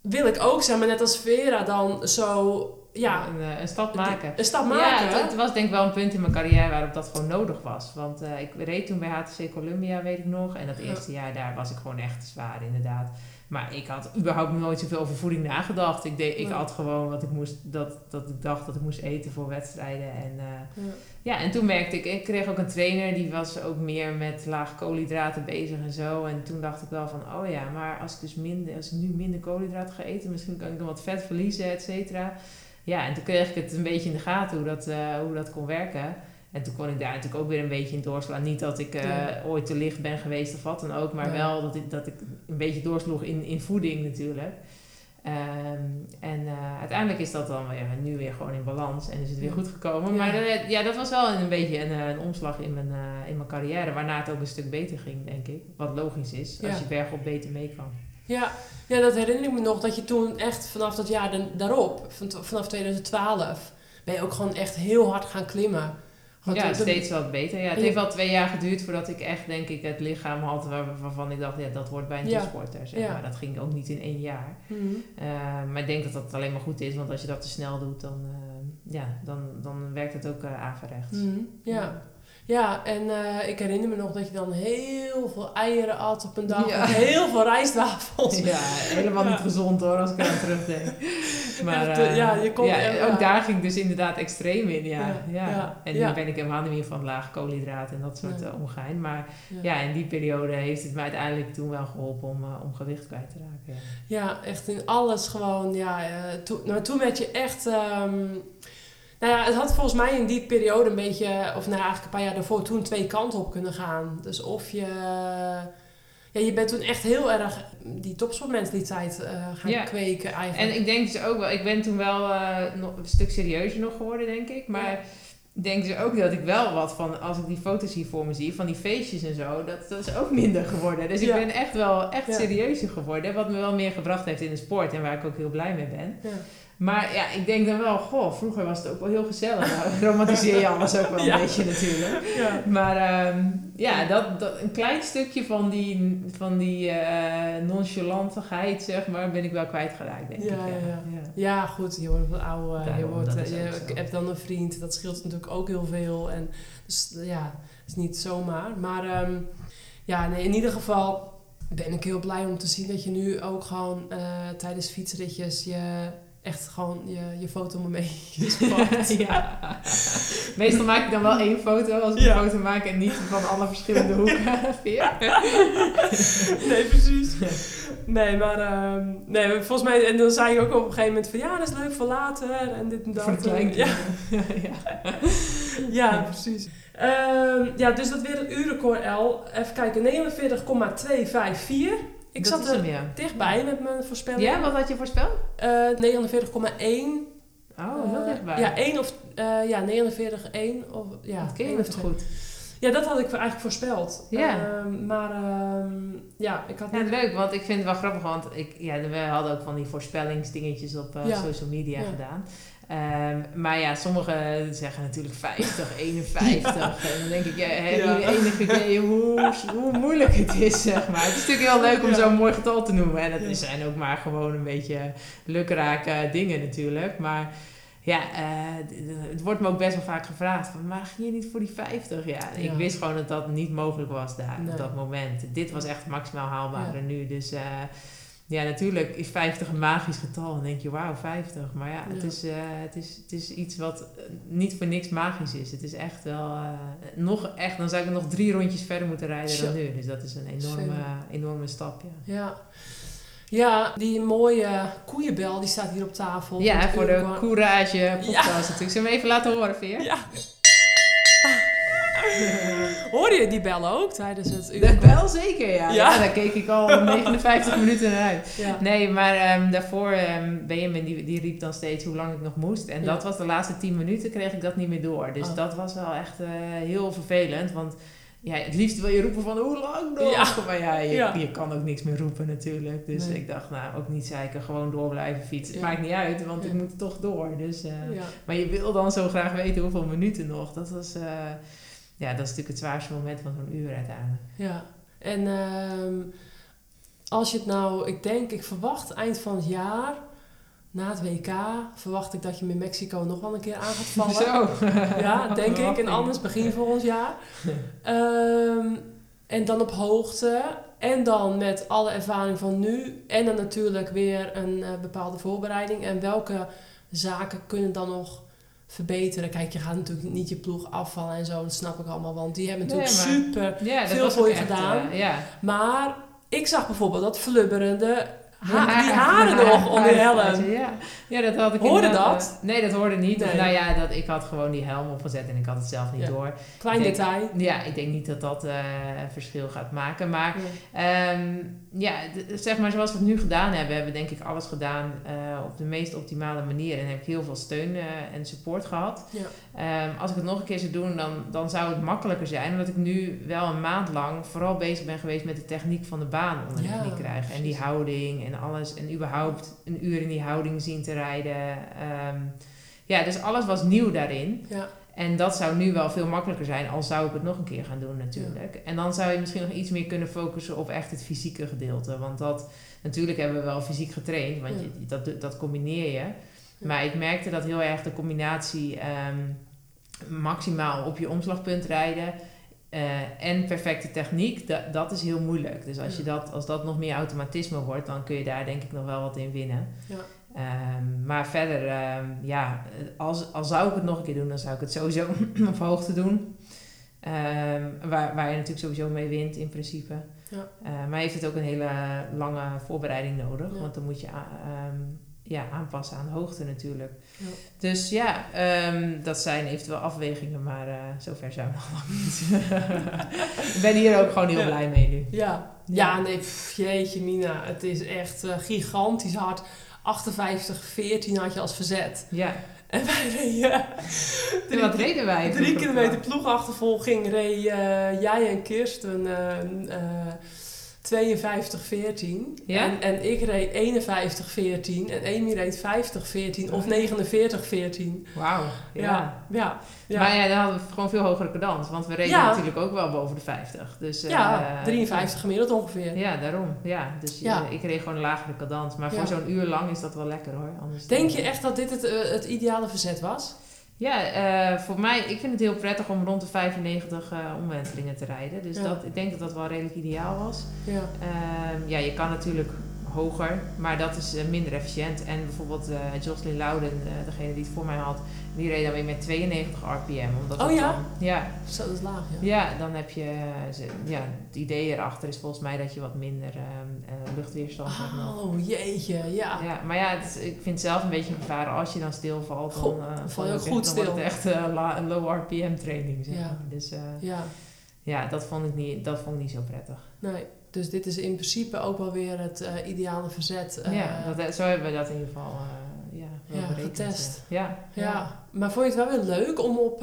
Wil ik ook, zeg maar, net als Vera dan zo... Ja, Een, eh, een stap maken. een stap maken. Ja, het, was denk ik wel een punt in mijn carrière waarop dat gewoon nodig was. Want eh, ik reed toen bij HTC Columbia, weet ik nog. En dat eerste jaar daar was ik gewoon echt zwaar, inderdaad. Maar ik had überhaupt nooit zoveel over voeding nagedacht. Ik, deed, ik at gewoon wat ik moest, dat, dat ik dacht dat ik moest eten voor wedstrijden. En, eh, Ja. ja, en toen merkte ik, ik kreeg ook een trainer die was ook meer met laag koolhydraten bezig en zo. En toen dacht ik wel van, oh ja, maar als ik dus minder, als ik nu minder koolhydraten ga eten, misschien kan ik dan wat vet verliezen, et cetera. Ja, en toen kreeg ik het een beetje in de gaten hoe dat, eh, hoe dat kon werken. En toen kon ik daar natuurlijk ook weer een beetje in doorslaan. Niet dat ik eh, Ja. ooit te licht ben geweest of wat dan ook, maar wel dat ik, dat ik een beetje doorsloeg in, in voeding natuurlijk. Ehm, en eh, uiteindelijk is dat dan weer, nu weer gewoon in balans en is het weer Ja. goed gekomen. Ja. Maar eh, ja, dat was wel een beetje een, een omslag in mijn, in mijn carrière, waarna het ook een stuk beter ging, denk ik. Wat logisch is, als Ja. je bergop beter mee kan. Ja, ja, dat herinner ik me nog. Dat je toen echt vanaf dat jaar dan- daarop, van- vanaf 2012, ben je ook gewoon echt heel hard gaan klimmen. Ja, de- steeds wat beter. Ja, het Ja. heeft wel twee jaar geduurd voordat ik echt, denk ik, het lichaam had waar- waarvan ik dacht, ja, dat wordt bij een Ja. topsporter. Zeg Ja. maar. Dat ging ook niet in één jaar. Mhm. Eh, maar ik denk dat dat alleen maar goed is, want als je dat te snel doet, dan, eh, ja, dan, dan werkt het ook uh, averechts. Mhm, Ja. Ja, en eh, ik herinner me nog dat je dan heel veel eieren at op een dag. Ja. en heel veel rijstwafels. Ja, helemaal Ja. niet gezond hoor, als ik eraan terugdenk. Maar Echt, eh, eh, ja, je kon- ja, ja. ook daar ging ik dus inderdaad extreem in. Ja, Ja, ja. ja, En nu ja. ben ik helemaal niet meer van laag koolhydraten en dat soort eh, ongein. Maar Ja. ja, in die periode heeft het mij uiteindelijk toen wel geholpen om, eh, om gewicht kwijt te raken. Ja. Ja, echt in alles gewoon. Ja, eh, toen, nou, toen werd je echt. ehm, nou ja, het had volgens mij in die periode een beetje, of nou eigenlijk een paar jaar daarvoor, toen twee kanten op kunnen gaan. Dus of je. Ja, je bent toen echt heel erg die topsportmentaliteit eh gaan Ja. kweken eigenlijk. En ik denk dus ook wel, ik ben toen wel eh, nog een stuk serieuzer nog geworden, denk ik. Maar Ja. ik denk dus ook dat ik wel wat van, als ik die foto's hier voor me zie, van die feestjes en zo, dat, dat is ook minder geworden. Dus ik ben echt wel echt serieuzer geworden, wat me wel meer gebracht heeft in de sport en waar ik ook heel blij mee ben. Maar ja, ik denk dan wel, goh, vroeger was het ook wel heel gezellig. Nou, romantiseer je alles ook wel Ja. een beetje natuurlijk. ja. Maar ehm, ja, dat, dat, een klein stukje van die, van die eh nonchalantigheid, zeg maar, ben ik wel kwijtgeraakt, denk Ja, ik. ja, ja. Ja, goed, je wordt wat ouder. Je, Daarom, wordt, eh, je ook zo. hebt dan een vriend, dat scheelt natuurlijk ook heel veel. En, dus ja, het is niet zomaar. Maar ehm, ja, nee, in ieder geval ben ik heel blij om te zien dat je nu ook gewoon eh, tijdens fietsritjes je echt gewoon je, je fotomomentjes pakt. ja. Meestal maak ik dan wel één foto als ik Ja. een foto maak en niet van alle verschillende hoeken. Nee, precies. Nee, maar ehm, nee, volgens mij, en dan zei je ook op een gegeven moment van ja, dat is leuk voor later en dit en dat. Voor. Ja, ja. ja, precies. Ehm, ja, dus dat weer het uurrecord L. Even kijken, 49,254. Ik Dat zat er hem, ja. dichtbij met mijn voorspelling. Ja, wat had je voorspeld? Eh, 49,1. Oh, heel Eh, dichtbij. Ja, 1 of eh ja, 49,1 of ja. dat ken je twee. goed. Ja, dat had ik eigenlijk voorspeld. Ja. Ehm, maar ehm, ja, ik had Ja, niet- leuk, want ik vind het wel grappig, want ik, ja, we hadden ook van die voorspellingsdingetjes op Ja. social media Ja. gedaan. Ehm, maar ja, sommigen zeggen natuurlijk 50, 51. En dan denk ik, ja, heb Ja. je enig idee hoe, hoe moeilijk het is, zeg maar. Het is natuurlijk heel leuk om Ja. zo'n mooi getal te noemen. En Ja. zijn ook maar gewoon een beetje lukrake dingen natuurlijk. Maar ja, eh, het wordt me ook best wel vaak gevraagd. Van, maar ging je niet voor die 50? Ja, ik Ja. wist gewoon dat dat niet mogelijk was daar Nee. op dat moment. Dit was echt maximaal haalbaar Ja. nu. Dus eh, ja, natuurlijk is 50 een magisch getal. Dan denk je, wauw, 50. Maar ja, het, Ja. is, eh, het, is, het is iets wat eh, niet voor niks magisch is. Het is echt wel eh, nog echt, dan zou ik nog drie rondjes verder moeten rijden dan nu. Dus dat is een enorme, enorme stap, ja. Ja. Ja, die mooie koeienbel die staat hier op tafel. Ja, voor de. Courage podcast natuurlijk. Zullen we hem even laten horen, Veer? Ja. Hoor je die bel ook tijdens het Dat uurrecord? wel zeker, ja. Ja? ja. daar keek ik al 59 minuten naar uit. Ja. Nee, maar ehm, daarvoor, ehm Benjamin, die, die riep dan steeds hoe lang ik nog moest. En Ja. dat was de laatste 10 minuten, kreeg ik dat niet meer door. Dus Oh. dat was wel echt eh, heel vervelend. Want ja, het liefst wil je roepen van hoe lang nog? Ja. Maar ja je, Ja. je kan ook niks meer roepen natuurlijk. Dus Nee. ik dacht, nou, ook niet zeiken, gewoon door blijven fietsen. Het Ja. maakt niet uit, want ik moet toch door. Dus, eh. Maar je wil dan zo graag weten hoeveel minuten nog. Dat was... eh, ja, dat is natuurlijk het zwaarste moment van zo'n uur uiteindelijk. Ja, en ehm, als je het nou, ik denk, ik verwacht eind van het jaar, na het WK, verwacht ik dat je me in Mexico nog wel een keer aan gaat vallen. Zo. Ja, denk ik. En anders begin volgend jaar. Ehm, en dan op hoogte. En dan met alle ervaring van nu. En dan natuurlijk weer een eh, bepaalde voorbereiding. En welke zaken kunnen dan nog verbeteren? Kijk, je gaat natuurlijk niet je ploeg afvallen en zo. Dat snap ik allemaal. Want die hebben natuurlijk Nee, maar- super Ja, veel voor je echt, gedaan. eh, ja. Maar ik zag bijvoorbeeld dat flubberende... Ha Ja, die haren nog om die helm. Ja. ja, dat had ik Hoorde dat? nee, dat hoorde niet. Of, nou ja, dat, ik had gewoon die helm opgezet en ik had het zelf niet Ja. door. Klein denk- detail. Ja, ik denk niet dat dat een verschil gaat maken. Maar Nee. Ehm, ja, zeg maar zoals we het nu gedaan hebben, hebben we denk ik alles gedaan eh, op de meest optimale manier. En heb ik heel veel steun eh, en support gehad. Ja. Ehm, als ik het nog een keer zou doen, dan, dan zou het makkelijker zijn. Omdat ik nu wel een maand lang vooral bezig ben geweest met de techniek van de baan onder de Ja, knie krijgen. En die houding en alles. En überhaupt een uur in die houding zien te rijden. Ehm, ja, dus alles was nieuw daarin. Ja. En dat zou nu wel veel makkelijker zijn, al zou ik het nog een keer gaan doen natuurlijk. En dan zou je misschien nog iets meer kunnen focussen op echt het fysieke gedeelte. Want dat, natuurlijk hebben we wel fysiek getraind, want je, dat, dat combineer je. Maar ik merkte dat heel erg de combinatie ehm, maximaal op je omslagpunt rijden eh, en perfecte techniek, dat, dat is heel moeilijk. Dus als, je dat, als dat nog meer automatisme wordt, dan kun je daar denk ik nog wel wat in winnen. Ja. Ehm, maar verder, ehm, ja, als, als zou ik het nog een keer doen, dan zou ik het sowieso op hoogte doen. Ehm, waar, waar je natuurlijk sowieso mee wint in principe. Ja. Eh, maar heeft het ook een hele lange voorbereiding nodig. Ja. Want dan moet je ja, aanpassen aan hoogte natuurlijk. Ja. Dus ja, ehm, dat zijn eventueel afwegingen, maar eh, zover zijn we nog lang niet. ik ben hier ook gewoon heel Ja. blij mee nu. Ja, ja nee, pff, jeetje Mina, het is echt eh, gigantisch hard. 58-14 had je als verzet. Ja, En wij reden en wat reden wij? drie kilometer ploegachtervolging, reed eh, jij en Kirsten eh, eh, 52-14. Ja? En, en ik reed 51-14 en Amy reed 50-14 of 49-14. Wauw, ja. Ja, ja, ja. Maar ja, dan hadden we gewoon veel hogere cadans. Want we reden Ja. natuurlijk ook wel boven de 50. Dus, eh, ja, 53 gemiddeld ongeveer. Ja, daarom. Ja, dus Ja. eh, ik reed gewoon een lagere cadans. Maar voor zo'n uur lang is dat wel lekker hoor. Anders Denk dan- je echt dat dit het, eh, het ideale verzet was? Ja, eh, voor mij, ik vind het heel prettig om rond de 95 eh, omwentelingen te rijden. Dus Ja. dat, ik denk dat dat wel redelijk ideaal was. Ja. Ehm, ja, je kan natuurlijk hoger, maar dat is eh, minder efficiënt. En bijvoorbeeld Jocelyn Louden, degene die het voor mij had, die reed dan weer met 92 rpm. Omdat Oh ja? dan- ja, Zo, dat is laag, ja. Ja, dan heb je... eh, Ja, het idee erachter is volgens mij dat je wat minder ehm, eh, luchtweerstand hebt. Oh, jeetje, ja. Ja, maar ja, het is- ik vind het zelf een beetje een gevaar. Als je dan stilvalt, dan, dan val je ook goed het- dan wordt stil. het echt la- een low RPM training. Zeg Ja. maar. Dus Ja, ja, dat vond, ik niet, dat vond ik niet zo prettig. nee. Dus dit is in principe ook wel weer het ideale verzet. ja, dat, zo hebben we dat in ieder geval ja, Ja, getest. Ja, ja. maar vond je het wel weer leuk om op,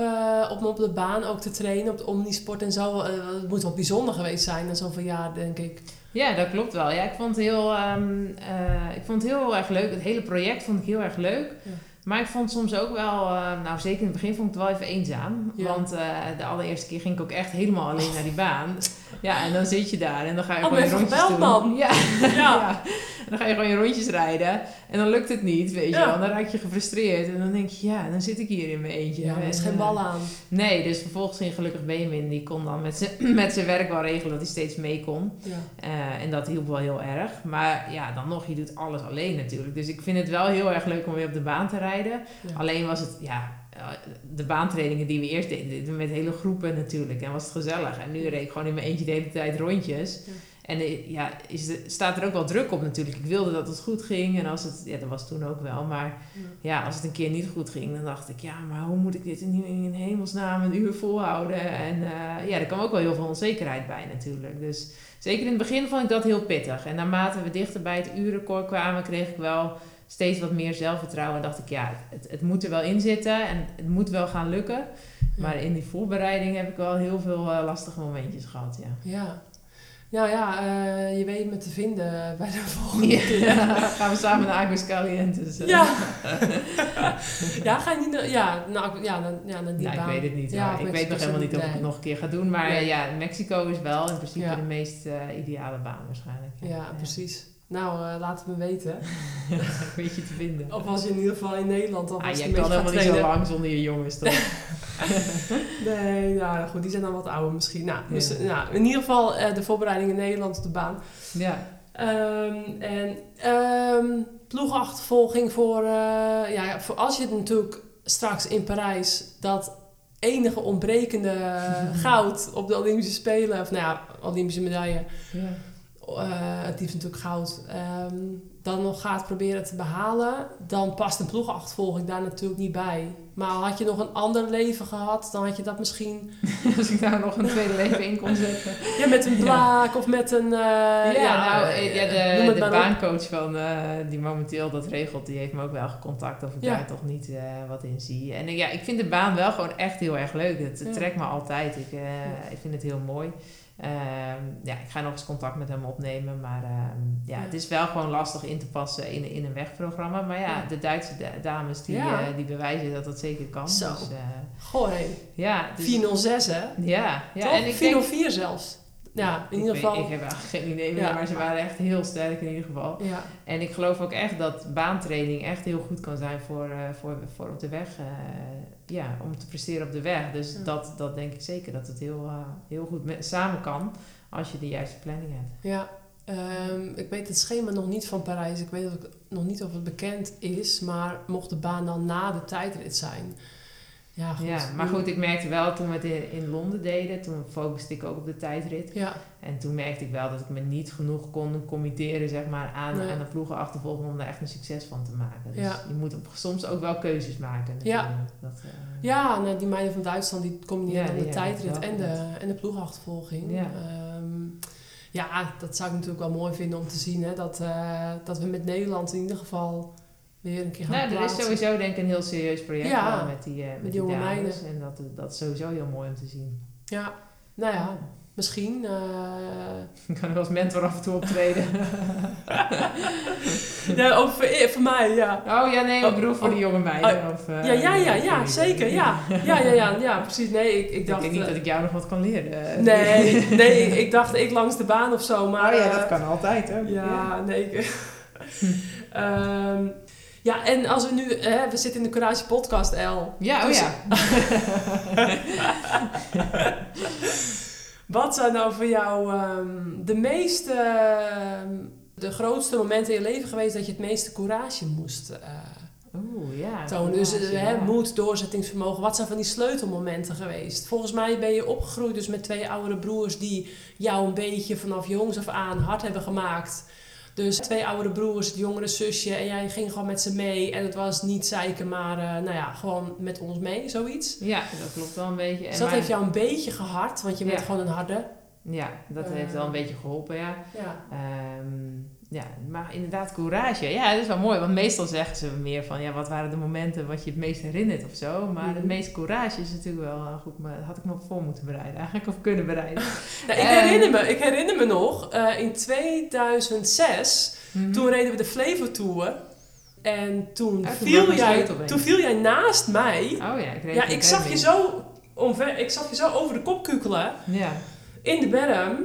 om op de baan ook te trainen, op de omnisport en zo? Eh, het moet wel bijzonder geweest zijn na zoveel jaar, denk ik. Ja, dat klopt wel. Ja, ik vond het heel, ehm, eh, ik vond het heel erg leuk. Het hele project vond ik heel erg leuk. Ja. Maar ik vond soms ook wel, nou zeker in het begin vond ik het wel even eenzaam. Ja. Want de allereerste keer ging ik ook echt helemaal alleen naar die baan. Ja, en dan zit je daar en dan ga je Oh, gewoon rondjes doen. man? Ja. Ja. En dan ga je gewoon je rondjes rijden en dan lukt het niet, weet je wel. Dan raak je gefrustreerd en dan denk je, ja, dan zit ik hier in mijn eentje. Ja, er is En, geen eh, bal aan. Nee, dus vervolgens ging gelukkig Benjamin, die kon dan met zijn- met zijn werk wel regelen dat hij steeds mee kon. Ja. Eh, en dat hielp wel heel erg. Maar ja, dan nog, je doet alles alleen natuurlijk. Dus ik vind het wel heel erg leuk om weer op de baan te rijden. Ja. Alleen was het, ja, eh, de baantrainingen die we eerst deden, met hele groepen natuurlijk. En was het gezellig. En nu reed ik gewoon in mijn eentje de hele tijd rondjes. Ja. En eh, ja, is de, staat er ook wel druk op natuurlijk. Ik wilde dat het goed ging. En als het, ja, dat was toen ook wel. Maar Ja. als het een keer niet goed ging, dan dacht ik, ja, maar hoe moet ik dit in, in hemelsnaam een uur volhouden? En eh, ja, er kwam ook wel heel veel onzekerheid bij natuurlijk. Dus zeker in het begin vond ik dat heel pittig. En naarmate we dichter bij het uurrecord kwamen, kreeg ik wel steeds wat meer zelfvertrouwen. En dacht ik, ja, het, het moet er wel in zitten en het moet wel gaan lukken. Maar in die voorbereiding heb ik wel heel veel eh, lastige momentjes gehad, ja. Ja. Nou ja, eh, je weet me te vinden bij de volgende Ja, gaan we samen naar Agus Calientes. eh. Ja. ja, ga je niet naar, ja, nou, ja, dan, ja, naar die Nou, ik baan. weet het niet. Ja, ik weet nog helemaal niet of ik het nog een keer ga doen. Maar Nee. ja, Mexico is wel in principe de meest eh, ideale baan waarschijnlijk. Ja, precies. Nou, eh, laat het me weten. Weet je te vinden. Of als je in ieder geval in Nederland Ah, alvast jij een kan beetje helemaal niet zo lang zonder je jongens, toch? Nee, nou goed, die zijn dan wat ouder misschien. Nou, dus, Ja. nou, in ieder geval eh, de voorbereiding in Nederland op de baan. ja. Ehm, en ehm ploegachtervolging voor, eh, ja, voor als je het natuurlijk straks in Parijs dat enige ontbrekende goud op de Olympische Spelen, of nou ja, Olympische medaille, ja. Eh, het liefst natuurlijk goud, ehm, dan nog gaat proberen te behalen, dan past een ploegachtervolging daar natuurlijk niet bij. Maar had je nog een ander leven gehad, dan had je dat misschien Als ik daar nog een tweede leven in kon zetten. ja, met een blaak of met een... eh, ja, nou, eh, ja, de, de op. baancoach van, die momenteel dat regelt, die heeft me ook wel gecontact of ik daar toch niet wat in zie. En ja, ik vind de baan wel gewoon echt heel erg leuk. Het, trekt me altijd. Ik, ik vind het heel mooi. Ehm, ja, ik ga nog eens contact met hem opnemen, maar ehm, ja, Ja. het is wel gewoon lastig in te passen in, in een wegprogramma. Maar ja, Ja. de Duitse da- dames die, Ja. eh, die bewijzen dat dat zeker kan. Zo. Dus, eh, Goh, hé. ja, dus, 406, hè? ja, ja, Toch? en ik denk, 404 zelfs. Ja, in ieder geval. ik heb geen idee meer, Ja. maar ze waren echt heel sterk in ieder geval. Ja, En ik geloof ook echt dat baantraining echt heel goed kan zijn voor, eh, voor, voor op de weg. eh, ja, om te presteren op de weg. Dus Ja. dat, dat denk ik zeker dat het heel, eh, heel goed met, samen kan als je de juiste planning hebt. ja. Ehm, ik weet het schema nog niet van Parijs. Ik weet ook nog niet of het bekend is. Maar mocht de baan dan na de tijdrit zijn? Ja, goed. Ja, maar goed, ik merkte wel toen we het in, in Londen deden, toen focuste ik ook op de tijdrit. Ja, En toen merkte ik wel dat ik me niet genoeg kon committeren zeg maar, aan, Nee. aan de ploegen achtervolgen om daar echt een succes van te maken. Dus Ja. je moet op, soms ook wel keuzes maken. Ja. Dat, eh, ja nou, die meiden van Duitsland die combineren dan de tijdrit en de, en de ploegachtervolging. Ja. Ehm, ja, dat zou ik natuurlijk wel mooi vinden om te zien. Hè? Dat, eh, dat we met Nederland in ieder geval weer een keer gaan Nou, er is plaatsen. sowieso denk ik een heel serieus project Ja, met die, eh, met die jonge dames. meiden. En dat, dat is sowieso heel mooi om te zien. Ja, nou ja, misschien. eh, Ik kan er als mentor af en toe optreden. ja, ook voor, eh, voor mij, ja. oh ja, nee, ik Oh, bedoel voor oh, de jonge meiden. of, eh, Ja, ja, ja, ik ja, zeker, ja. Ja, ja, ja, ja, precies. Nee, ik, ik Ik dacht... denk niet dat ik jou nog wat kan leren. Nee, nee, ik, ik dacht ik langs de baan of zo, maar... oh ja, dat kan altijd ook. Ja, nee. ik- Ehm, ja, en als we nu... Hè, we zitten in de Courage podcast, El. Ja, oh Dus- ja. Wat zijn nou voor jou ehm, de meeste... ehm, de grootste momenten in je leven geweest dat je het meeste courage moest eh, Oeh, ja. tonen? Dus eh, hè, moed, doorzettingsvermogen. Wat zijn van die sleutelmomenten geweest? Volgens mij ben je opgegroeid dus met twee oudere broers die jou een beetje vanaf jongs af aan hard hebben gemaakt. Dus twee oudere broers, het jongere zusje en jij ging gewoon met ze mee. En het was niet zeiken, maar eh, nou ja, gewoon met ons mee, zoiets. Ja, dat klopt wel een beetje. En Dus dat heeft jou een beetje gehard, want je bent Ja. gewoon een harde. Ja, dat Eh. heeft wel een beetje geholpen, ja. Ja. Ehm, ja, maar inderdaad, courage. Ja, dat is wel mooi. Want meestal zeggen ze meer van, ja, wat waren de momenten wat je het meest herinnert of zo. Maar Mhm. het meest courage is natuurlijk wel eh, goed. Maar had ik me voor moeten bereiden eigenlijk, of kunnen bereiden. Nou, ik, herinner me, ik herinner me nog, eh, in 2006, Mhm. toen reden we de Flevo Tour. En toen, toen viel jij, toen viel jij naast mij. Oh ja, ik reed Ja, ik zag, je zo omver, ik zag je zo over de kop kukelen Ja, in de berm,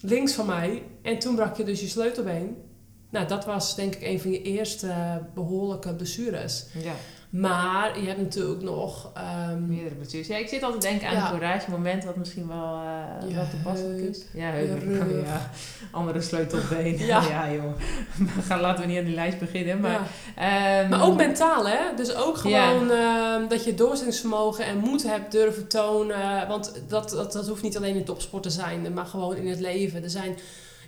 links van mij. En toen brak je dus je sleutelbeen. Nou, dat was denk ik een van je eerste eh, behoorlijke blessures. ja, Maar je hebt natuurlijk nog... ehm, meerdere blessures. Ja, ik zit altijd te denken aan Ja. een courage moment wat misschien wel, eh Je wel toepasselijk is. Ja, heup, ja. Andere sleutelbeen. Ja. Ja, joh. We gaan, laten we niet aan die lijst beginnen. Maar, ja. ehm, Maar ook mentaal, hè? Dus ook gewoon ehm, dat je doorzettingsvermogen en moed hebt durven tonen. Want dat, dat, dat hoeft niet alleen in topsport te zijn, maar gewoon in het leven. Er zijn,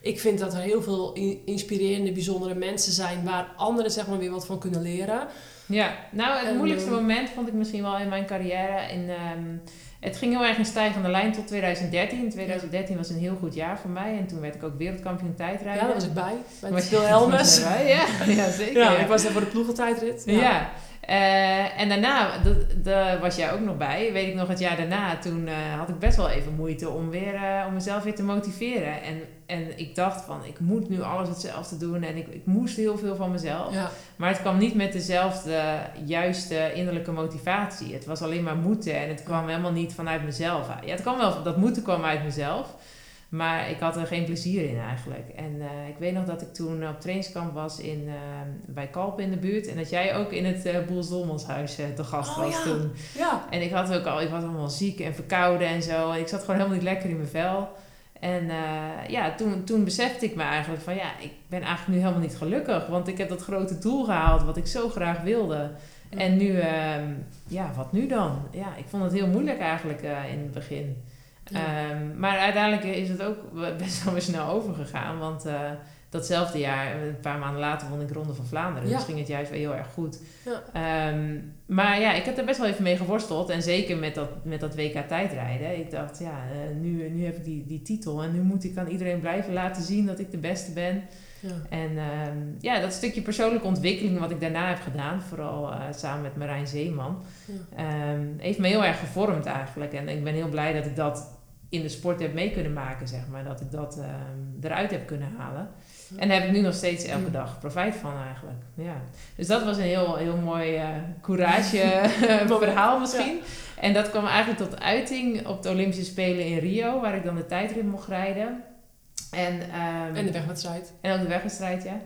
ik vind dat er heel veel inspirerende, bijzondere mensen zijn waar anderen zeg maar weer wat van kunnen leren. Ja, nou het En, moeilijkste moment vond ik misschien wel in mijn carrière. In, ehm, het ging heel erg in stijgende lijn tot 2013. 2013 was een heel goed jaar voor mij en toen werd ik ook wereldkampioen tijdrijden. Ja, daar was ik bij. Was- was jij bij? Ja, ja, zeker. Ja, ja. ik was daar voor de ploegentijdrit. Ja. Eh, en daarna, dat- daar was jij ook nog bij, weet ik nog het jaar daarna, toen eh, had ik best wel even moeite om, weer, eh, om mezelf weer te motiveren. En, en ik dacht van, ik moet nu alles hetzelfde doen en ik, ik moest heel veel van mezelf. Ja. Maar het kwam niet met dezelfde juiste innerlijke motivatie. Het was alleen maar moeten en het kwam helemaal niet vanuit mezelf. Ja, het kwam wel, dat moeten kwam uit mezelf. Maar ik had er geen plezier in eigenlijk. En eh, ik weet nog dat ik toen op trainingskamp was in, eh, bij Kalpen in de buurt. En dat jij ook in het uh, Boels Dolmanshuis eh, te gast Oh, was ja. toen. Ja. En ik had ook al, ik was allemaal ziek en verkouden en zo. En ik zat gewoon helemaal niet lekker in mijn vel. En eh, ja, toen, toen besefte ik me eigenlijk van ja, ik ben eigenlijk nu helemaal niet gelukkig. Want ik heb dat grote doel gehaald wat ik zo graag wilde. En nu, ehm, ja, wat nu dan? Ja, ik vond het heel moeilijk eigenlijk eh, in het begin. Ja. Ehm, maar uiteindelijk is het ook best wel weer snel overgegaan. Want eh, datzelfde jaar, een paar maanden later, won ik Ronde van Vlaanderen. Ja. Dus ging het juist weer heel erg goed. Ja. Ehm, maar ja, ik heb er best wel even mee geworsteld. En zeker met dat, met dat WK tijdrijden. Ik dacht, ja, eh, nu, nu heb ik die, die titel. En nu moet ik aan iedereen blijven laten zien dat ik de beste ben. Ja. En ehm, ja, dat stukje persoonlijke ontwikkeling wat ik daarna heb gedaan, vooral eh, samen met Marijn Zeeman, Ja. ehm, heeft me heel erg gevormd eigenlijk. En ik ben heel blij dat ik dat in de sport heb mee kunnen maken, zeg maar. Dat ik dat eruit heb kunnen halen. En daar heb ik nu nog steeds elke dag profijt van eigenlijk. Ja. Dus dat was een heel, heel mooi eh, courage eh, verhaal misschien. En dat kwam eigenlijk tot uiting op de Olympische Spelen in Rio, waar ik dan de tijdrit mocht rijden. En, ehm, En de wegwedstrijd. en ook de wegwedstrijd, ja.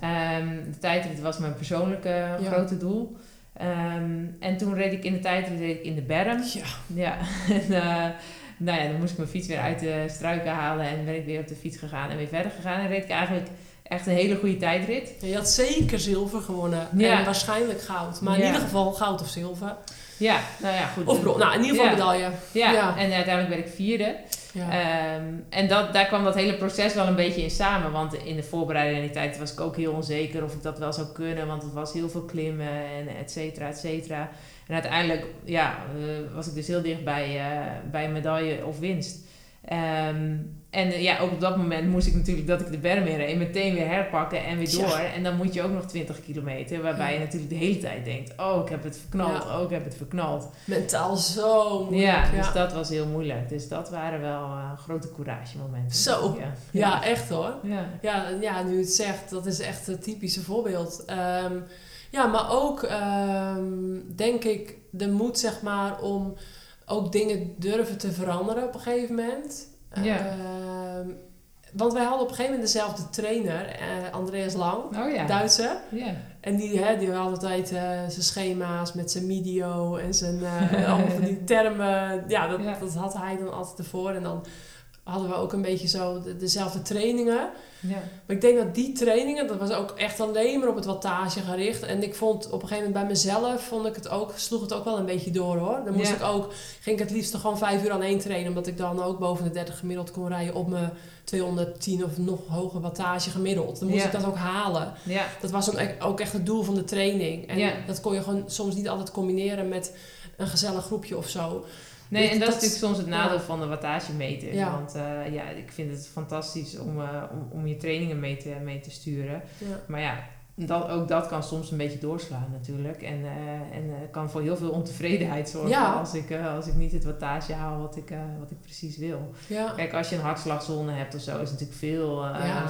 Ehm, de tijdrit was mijn persoonlijke grote doel. Ehm, en toen reed ik in de tijdrit reed ik in de berm. Ja. Ja. en, eh, nou ja, dan moest ik mijn fiets weer uit de struiken halen en ben ik weer op de fiets gegaan en weer verder gegaan. En reed ik eigenlijk echt een hele goede tijdrit. Je had zeker zilver gewonnen. Ja. En waarschijnlijk goud. Maar in Ja. ieder geval goud of zilver. Ja, nou ja, goed. Of bron. Nou, in ieder geval Ja. medaille. Ja, en uiteindelijk werd ik vierde. Ja. Ehm, en dat, daar kwam dat hele proces wel een beetje in samen. Want in de voorbereiding en die tijd was ik ook heel onzeker of ik dat wel zou kunnen. Want het was heel veel klimmen en et cetera, et cetera. En uiteindelijk ja, eh, was ik dus heel dicht bij, eh, bij een medaille of winst. Ehm, en eh, ja, ook op dat moment moest ik natuurlijk dat ik de berm meteen weer herpakken en weer Ja. door. En dan moet je ook nog 20 kilometer, waarbij Ja. je natuurlijk de hele tijd denkt: Oh, ik heb het verknald, Ja. oh, ik heb het verknald. Mentaal zo moeilijk. Ja, dus dat was heel moeilijk. Dus dat waren wel grote courage momenten. Zo. Ja, echt hoor. ja. Ja, nu het zegt, dat is echt een typische voorbeeld. Ehm, ja, maar ook ehm, denk ik de moed, zeg maar, om ook dingen durven te veranderen op een gegeven moment. Ja. Ehm, want wij hadden op een gegeven moment dezelfde trainer, eh, Andreas Lang, Oh ja. Duitser. ja. En die, hè, die had altijd eh, zijn schema's met zijn medio en zijn eh, allemaal van die termen. Ja dat, Ja. dat had hij dan altijd ervoor. En dan hadden we ook een beetje zo de- dezelfde trainingen. Ja. Maar ik denk dat die trainingen, dat was ook echt alleen maar op het wattage gericht. En ik vond op een gegeven moment bij mezelf, vond ik het ook, sloeg het ook wel een beetje door hoor. Dan moest Ja. ik ook, ging ik het liefst gewoon vijf uur aan één trainen. Omdat ik dan ook boven de 30 gemiddeld kon rijden op mijn 210 of nog hoger wattage gemiddeld. Dan moest Ja. ik dat ook halen. ja. Dat was ook echt het doel van de training. En dat kon je gewoon soms niet altijd combineren met een gezellig groepje of zo. Nee, en dat, is natuurlijk soms het nadeel ja. van de wattagemeter. Ja. Want eh, ja, ik vind het fantastisch om, eh, om, om je trainingen mee te, mee te sturen. Ja. Maar ja, dat, ook dat kan soms een beetje doorslaan natuurlijk. En, eh, en kan voor heel veel ontevredenheid zorgen als, ik, als ik niet het wattage haal wat ik, wat ik precies wil. Ja. Kijk, als je een hartslagzone hebt of zo, is het natuurlijk veel,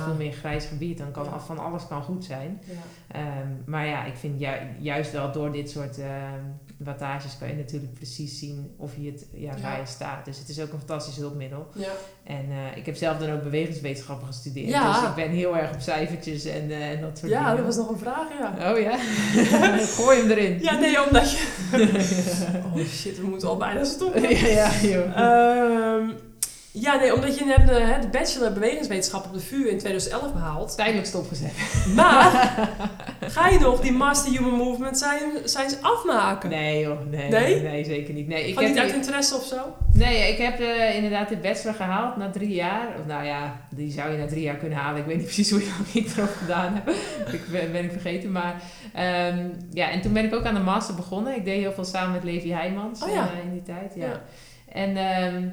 veel meer grijs gebied. Dan kan van alles kan goed zijn. Ja. Ehm, maar ja, ik vind ju- juist wel door dit soort ehm, wattages kan je natuurlijk precies zien of je het ja, Ja. waar je staat. Dus het is ook een fantastisch hulpmiddel. Ja. En eh, ik heb zelf dan ook bewegingswetenschappen gestudeerd. Ja. Dus ik ben heel erg op cijfertjes en, eh, en dat soort ja, dingen. dat was nog een vraag, ja. Oh ja? Gooi hem erin. Ja, nee, omdat je... oh shit, we moeten al bijna stoppen. ja, ja, joh. Ehm, ja, nee, omdat je hebt de, hè, de bachelor bewegingswetenschap op de VU in 2011 behaald. Tijdelijk stopgezet. Maar ga je nog die Master Human Movement zijn, zijn afmaken? Nee joh, nee, Nee? nee? zeker niet. Nee, ik Van heb niet uit interesse of zo? Nee, ik heb eh, inderdaad de bachelor gehaald na drie jaar. Of nou ja, die zou je na drie jaar kunnen halen. Ik weet niet precies hoe lang ik erop gedaan heb. ik ben, ben ik vergeten. Maar ehm, ja, en toen ben ik ook aan de master begonnen. Ik deed heel veel samen met Levi Heijmans Oh ja. eh, in die tijd. Ja. Ja. En ehm,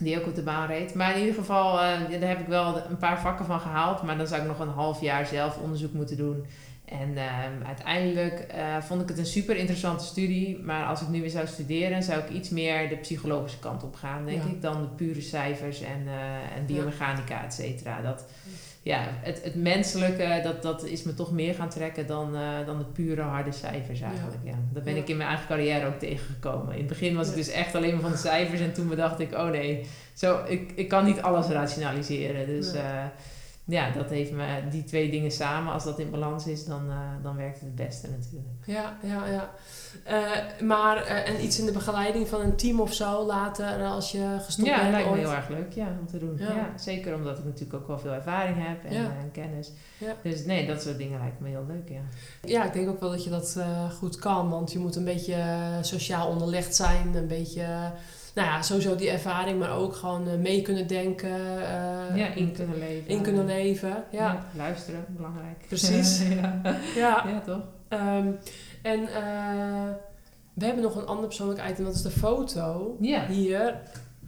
die ook op de baan reed. Maar in ieder geval, eh, daar heb ik wel een paar vakken van gehaald. Maar dan zou ik nog een half jaar zelf onderzoek moeten doen. En ehm, uiteindelijk eh, vond ik het een super interessante studie. Maar als ik nu weer zou studeren, zou ik iets meer de psychologische kant op gaan, denk Ja. ik. Dan de pure cijfers en, eh, en biomechanica, et cetera. Dat, ja, het, het menselijke, dat, dat is me toch meer gaan trekken dan, eh, dan de pure harde cijfers eigenlijk. Ja. Dat ben Ja. ik in mijn eigen carrière ook tegengekomen. In het begin was ik Ja. dus echt alleen maar van de cijfers. En toen bedacht ik, oh nee, zo, ik, ik kan niet alles rationaliseren. Dus Nee. Ja, dat heeft me, die twee dingen samen, als dat in balans is, dan, eh, dan werkt het het beste natuurlijk. Ja, ja, ja. Eh, maar eh, en iets in de begeleiding van een team of zo later als je gestopt ja, bent? lijkt me ooit? heel erg leuk ja, om te doen. Ja. Ja. zeker omdat ik natuurlijk ook wel veel ervaring heb en, Ja. en kennis. Ja. Dus nee, dat soort dingen lijkt me heel leuk, ja. Ja, ik denk ook wel dat je dat goed kan, want je moet een beetje sociaal onderlegd zijn, een beetje, nou ja, sowieso die ervaring, maar ook gewoon eh, mee kunnen denken, eh, ja, in kunnen leven. in kunnen leven. Ja, Ja, luisteren, belangrijk. Precies. ja. ja. ja, toch? Ehm, en eh, we hebben nog een ander persoonlijk item, dat is de foto. Ja. Hier,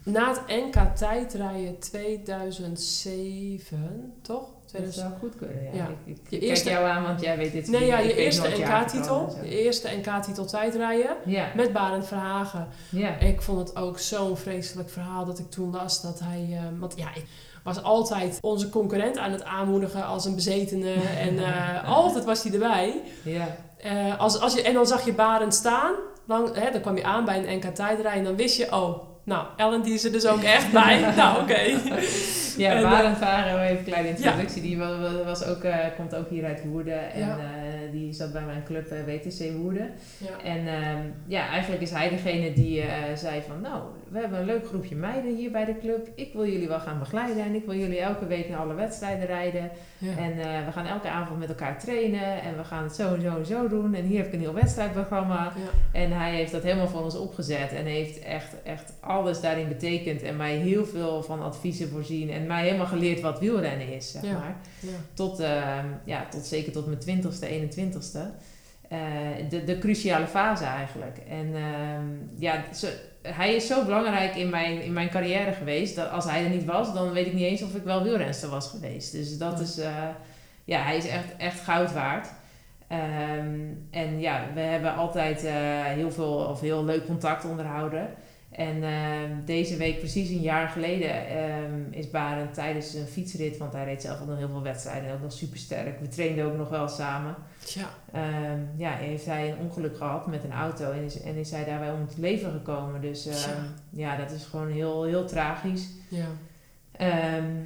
na het NK tijdrijden 2007, toch? Dat 2000 zou goed kunnen, ja. Ja. Ik, ik, Je ik eerste- kijk jou aan, want jij weet dit Nee, ja, dingen. je eerste NK-titel. Je eerste NK-titel tijdrijden Ja, met Barend Verhagen. ja. Ik vond het ook zo'n vreselijk verhaal dat ik toen las dat hij... eh, want ja, ik was altijd onze concurrent aan het aanmoedigen als een bezetene. en eh, altijd was hij erbij. ja. Eh, als, als je, en dan zag je Barend staan. Dan, hè, dan kwam je aan bij een NK tijdrijden en dan wist je... Oh, nou, Ellen die is er dus ook echt bij. nou, oké. Ja, En, Barend Varen, even een kleine introductie. Die wa- wa- was ook, eh, komt ook hier uit Woerden. En Ja. eh, die zat bij mijn club eh, WTC Woerden. Ja. En ehm, ja, eigenlijk is hij degene die eh, zei van... Nou, we hebben een leuk groepje meiden hier bij de club. Ik wil jullie wel gaan begeleiden. En ik wil jullie elke week naar alle wedstrijden rijden. Ja. En eh, we gaan elke avond met elkaar trainen. En we gaan het zo en zo en zo doen. En hier heb ik een heel wedstrijdprogramma. Ja. En hij heeft dat helemaal voor ons opgezet. En heeft echt, echt alles daarin betekend. En mij heel veel van adviezen voorzien. En mij helemaal geleerd wat wielrennen is, zeg Ja. maar. Tot, ehm, ja, tot zeker tot mijn twintigste, 21ste. Eh, de, de cruciale fase eigenlijk. En ehm, ja, zo, hij is zo belangrijk in mijn, in mijn carrière geweest. Dat als hij er niet was, dan weet ik niet eens of ik wel wielrenster was geweest. Dus dat is, eh, ja, hij is echt, echt goud waard. Ehm, en ja, we hebben altijd eh, heel veel of heel leuk contact onderhouden. En ehm, deze week, precies een jaar geleden, ehm, is Barend tijdens een fietsrit, want hij reed zelf ook nog heel veel wedstrijden, ook nog super sterk. We trainden ook nog wel samen. Tja. Ehm, ja, heeft hij een ongeluk gehad met een auto en is, en is hij daarbij om het leven gekomen. Dus ja, dat is gewoon heel, heel tragisch. Ja.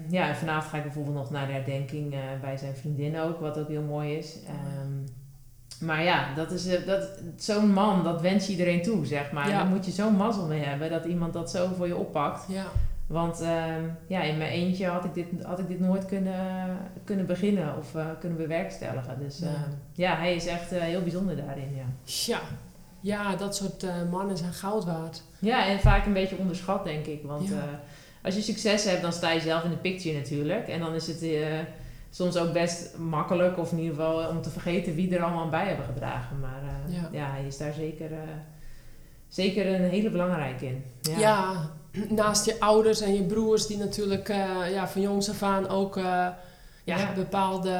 Ja, en vanavond ga ik bijvoorbeeld nog naar de herdenking eh, bij zijn vriendin ook, wat ook heel mooi is. Maar ja, dat is, eh, dat, zo'n man, dat wens je iedereen toe, zeg maar. Ja. Daar moet je zo'n mazzel mee hebben dat iemand dat zo voor je oppakt. Ja. Want ehm, ja, in mijn eentje had ik dit, had ik dit nooit kunnen, kunnen beginnen of eh, kunnen bewerkstelligen. Dus Ja. ehm, ja, hij is echt eh, heel bijzonder daarin, ja. Tja. Ja, dat soort mannen zijn goud waard. Ja, en vaak een beetje onderschat, denk ik. Want Ja. als je succes hebt, dan sta je zelf in de picture natuurlijk. En dan is het eh, soms ook best makkelijk, of in ieder geval om te vergeten wie er allemaal bij hebben gedragen. Maar eh, Ja. ja. hij is daar zeker, eh, zeker een hele belangrijke in. Ja. Ja. naast je ouders en je broers die natuurlijk eh, ja, van jongs af aan ook eh, Ja. bepaalde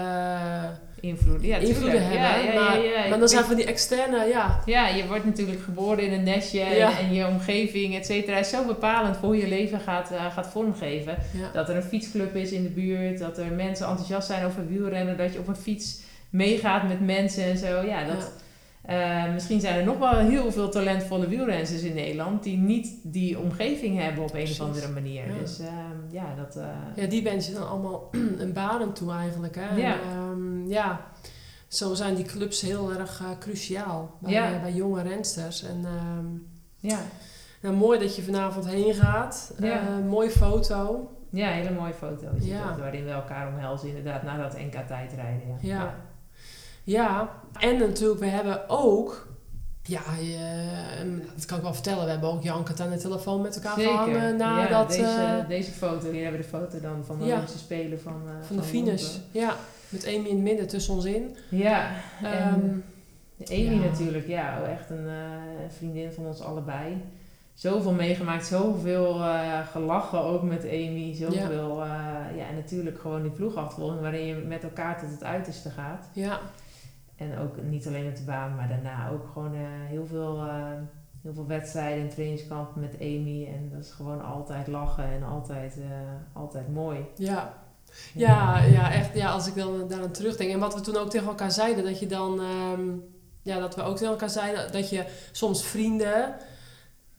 Invloed. Ja, invloeden hebben. Ja, ja, maar, ja, maar dan zijn van die externe, ja. Ja, je wordt natuurlijk geboren in een nestje en- en, je omgeving, et cetera, is zo bepalend voor hoe je leven gaat, eh, gaat vormgeven. Dat er een fietsclub is in de buurt, dat er mensen enthousiast zijn over wielrennen, dat je op een fiets meegaat met mensen en zo. Ja, dat, eh, misschien zijn er nog wel heel veel talentvolle wielrenners in Nederland die niet die omgeving hebben op een of andere manier. Ja. Dus ehm, ja, dat... eh, Ja, die wens je dan allemaal een baan toe eigenlijk. Hè? Ja. En, ehm, ja, zo zijn die clubs heel erg eh, cruciaal bij, Ja. bij jonge rensters. En ehm, ja. nou, mooi dat je vanavond heen gaat. Ja. Mooie foto. ja, hele mooie foto is Ja. waarin we elkaar omhelzen inderdaad na dat NK tijdrijden. Ja. Ja. Ja, en natuurlijk, we hebben ook... Ja, je- dat kan ik wel vertellen. We hebben ook Janke aan de telefoon met elkaar gehangen na ja, dat... deze, eh, deze foto, hier hebben we de foto dan van de Ja. Spelen van, eh, van de finish. Londen. Ja, met Amy in het midden tussen ons in. Ja, en Ehm, Amy ja. natuurlijk, ja, echt een eh, vriendin van ons allebei. Zoveel meegemaakt, zoveel gelachen ook met Amy. Zoveel, ja. ja, en natuurlijk gewoon die ploegachtervolging waarin je met elkaar tot het uiterste gaat. ja, en ook niet alleen op de baan, maar daarna ook gewoon eh, heel, veel, eh, heel veel wedstrijden en trainingskampen met Amy. En dat is gewoon altijd lachen en altijd, eh, altijd mooi. Ja. Ja, ja, echt. Ja, als ik dan daaraan terugdenk. En wat we toen ook tegen elkaar zeiden, dat je dan... ehm, ja, dat we ook tegen elkaar zeiden dat je soms vrienden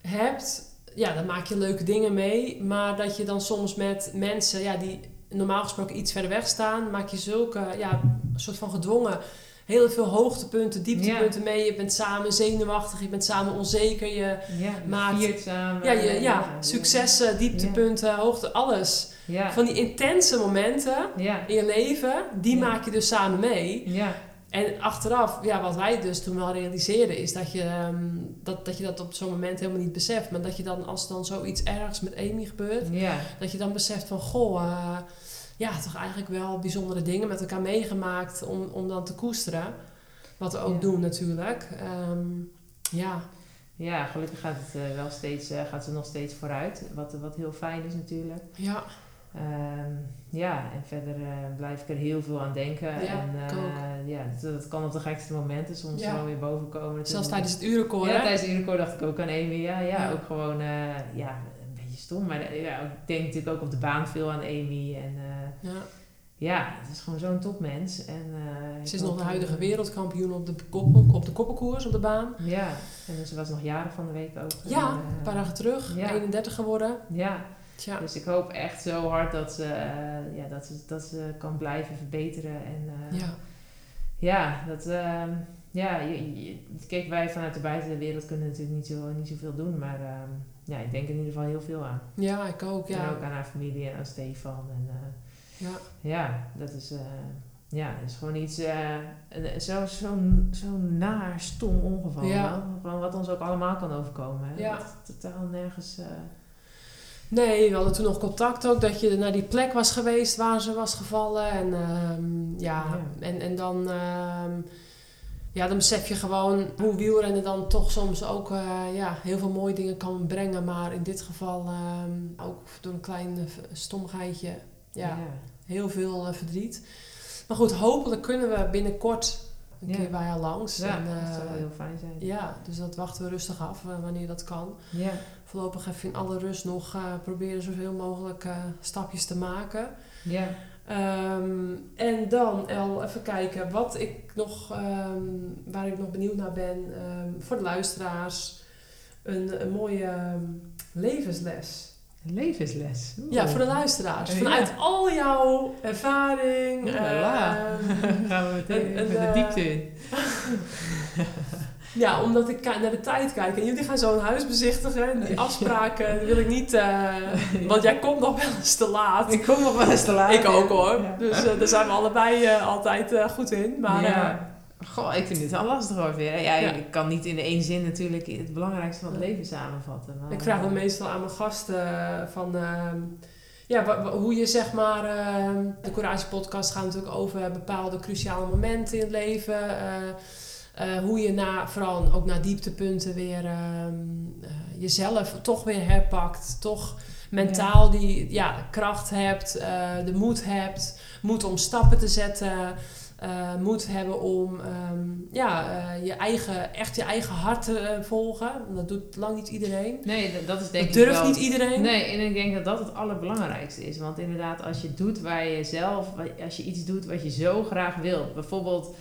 hebt. Ja, dan maak je leuke dingen mee. Maar dat je dan soms met mensen ja, die normaal gesproken iets verder weg staan... maak je zulke, ja, soort van gedwongen... Heel veel hoogtepunten, dieptepunten mee. Je bent samen zenuwachtig, je bent samen onzeker. Je, Ja, Maakt- viert samen. ja, je, ja, successen, dieptepunten, hoogte, alles. Van die intense momenten in je leven, die maak je dus samen mee. En achteraf, ja, wat wij dus toen wel realiseerden, is dat je, ehm, dat, dat je dat op zo'n moment helemaal niet beseft. Maar dat je dan, als dan zoiets ergs met Amy gebeurt, dat je dan beseft van, goh, eh, ja, toch eigenlijk wel bijzondere dingen met elkaar meegemaakt om, om dan te koesteren. Wat we ook Ja. doen natuurlijk. Ehm, ja, Ja, gelukkig gaat het eh, wel steeds, eh, gaat ze nog steeds vooruit. Wat, wat heel fijn is natuurlijk. ja, Ehm, ja, en verder eh, blijf ik er heel veel aan denken. Ja, en, ja, dat, dat kan op de gekste momenten soms Ja. wel weer bovenkomen. zelfs tijdens het uurrecord, Ja, tijdens de uurrecord dacht ik ook aan Amy. Ja, ja, Ja. ook gewoon ja, stom. Maar eh, ja, ik denk natuurlijk ook op de baan veel aan Amy. En eh, Ja. ja, het is gewoon zo'n topmens. En, eh, Ze is nog de huidige wereldkampioen op de, koppel, op de koppelkoers op de baan. Ja, en ze was nog jaren van de week ook. Ja, En, een paar dagen terug, ja. 31 geworden. Ja, Tja, dus ik hoop echt zo hard dat ze, ja, dat ze, dat ze kan blijven verbeteren. En ja. ja, dat, ehm, ja je, je- kijk, wij vanuit de buitenwereld kunnen natuurlijk niet, zo, niet zoveel doen. Maar ehm, ja, ik denk in ieder geval heel veel aan. ja, ik ook, En ja. ook aan haar familie en aan Stefan. En eh, ja. ja, dat is, eh, ja, is gewoon iets, eh, een- zo- zo'n zo'n naar, stom ongeval. Ja. Gewoon wat ons ook allemaal kan overkomen. Hè? Ja. Dat totaal nergens... Nee, we hadden toen nog contact ook dat je naar die plek was geweest waar ze was gevallen. En ehm, ja, Ja. En, en dan, ehm, ja, dan besef je gewoon hoe wielrennen dan toch soms ook eh, ja, heel veel mooie dingen kan brengen. Maar in dit geval ehm, ook door een klein eh, stommigheidje ja, heel veel eh, verdriet. Maar goed, hopelijk kunnen we binnenkort een Ja. keer bij haar langs. Ja, en, dat zou wel heel fijn zijn. ja, dus dat wachten we rustig af wanneer dat kan. Ja, Voorlopig even in alle rust nog proberen zoveel mogelijk stapjes te maken. ja, Ehm, en dan even kijken wat ik nog, ehm, waar ik nog benieuwd naar ben ehm, voor de luisteraars. Een, een mooie levensles. een levensles. Oeh. Ja, voor de luisteraars. Ja. Vanuit al jouw ervaring. La. ehm, Gaan we meteen En- en, met de eh, diepte in. Ja, omdat ik naar de tijd kijk. En jullie gaan zo een huis bezichtigen. En die afspraken wil ik niet... eh, want jij komt nog wel eens te laat. Ik kom nog wel eens te laat. Ik ook hoor. Ja. Dus eh, daar zijn we allebei eh, altijd goed in. Maar ja. Goh, ik vind dit wel lastig hoor weer. Ja, Ja. ik kan niet in één zin natuurlijk het belangrijkste van het leven samenvatten. maar- ik vraag dan meestal aan mijn gasten van... ehm, ja, hoe je zeg maar... ehm, de Courage podcast gaat natuurlijk over bepaalde cruciale momenten in het leven. eh, eh, hoe je na, vooral ook naar dieptepunten weer ehm, eh, jezelf toch weer herpakt. Toch mentaal die ja, kracht hebt, eh, de moed hebt, moed om stappen te zetten. moed hebben om ehm, ja, je eigen, echt je eigen hart te volgen. Dat doet lang niet iedereen. Nee, dat- dat is denk Dat ik durft wel... niet iedereen. Nee, en ik denk dat dat het allerbelangrijkste is. Want inderdaad, als je doet waar je zelf, als je iets doet wat je zo graag wilt. Bijvoorbeeld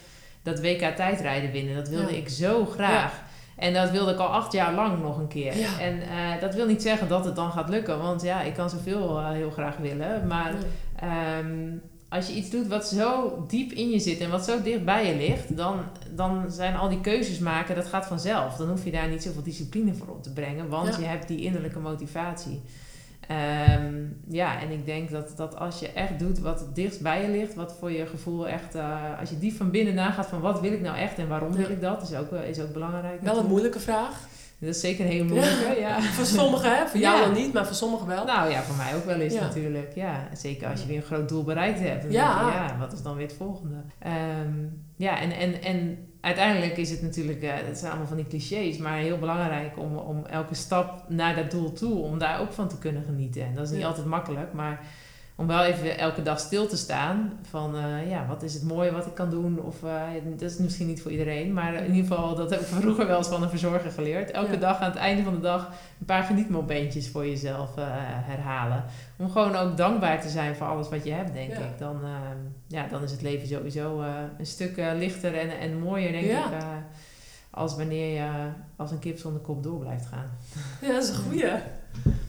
dat WK tijdrijden winnen, dat wilde Ja. ik zo graag. En dat wilde ik al acht jaar lang nog een keer. Ja. En eh, dat wil niet zeggen dat het dan gaat lukken. Want ja, ik kan zoveel eh, heel graag willen. Maar. Ehm, als je iets doet wat zo diep in je zit en wat zo dicht bij je ligt, dan, dan zijn al die keuzes maken, dat gaat vanzelf. Dan hoef je daar niet zoveel discipline voor op te brengen, want je hebt die innerlijke motivatie. Ehm, ja, en ik denk dat, dat als je echt doet wat het dichtst bij je ligt, wat voor je gevoel echt, eh, als je diep van binnen nagaat van wat wil ik nou echt en waarom wil ik dat, is ook, is ook belangrijk. Wel een moeilijke vraag. Dat is zeker een hele moeilijke, ja. Voor sommigen, hè? Voor jou Ja. dan niet, maar voor sommigen wel. Nou ja, voor mij ook wel eens Ja. natuurlijk. Ja, zeker als je weer een groot doel bereikt hebt. Dan Ja. je, ja, wat is dan weer het volgende? Ehm, ja, en, en, en uiteindelijk is het natuurlijk, eh het zijn allemaal van die clichés, maar heel belangrijk om, om elke stap naar dat doel toe, om daar ook van te kunnen genieten. En dat is niet Ja. altijd makkelijk, maar om wel even elke dag stil te staan. Van eh, ja, wat is het mooie wat ik kan doen? Of eh, dat is misschien niet voor iedereen. Maar in ieder geval, dat heb ik vroeger wel eens van een verzorger geleerd. Elke Ja. dag aan het einde van de dag een paar genietmomentjes voor jezelf eh, herhalen. Om gewoon ook dankbaar te zijn voor alles wat je hebt, denk Ja. ik. Dan, eh, ja, dan is het leven sowieso een stuk lichter en, en mooier, denk Ja. ik. als wanneer je als een kip zonder kop door blijft gaan. Ja, dat is een goeie.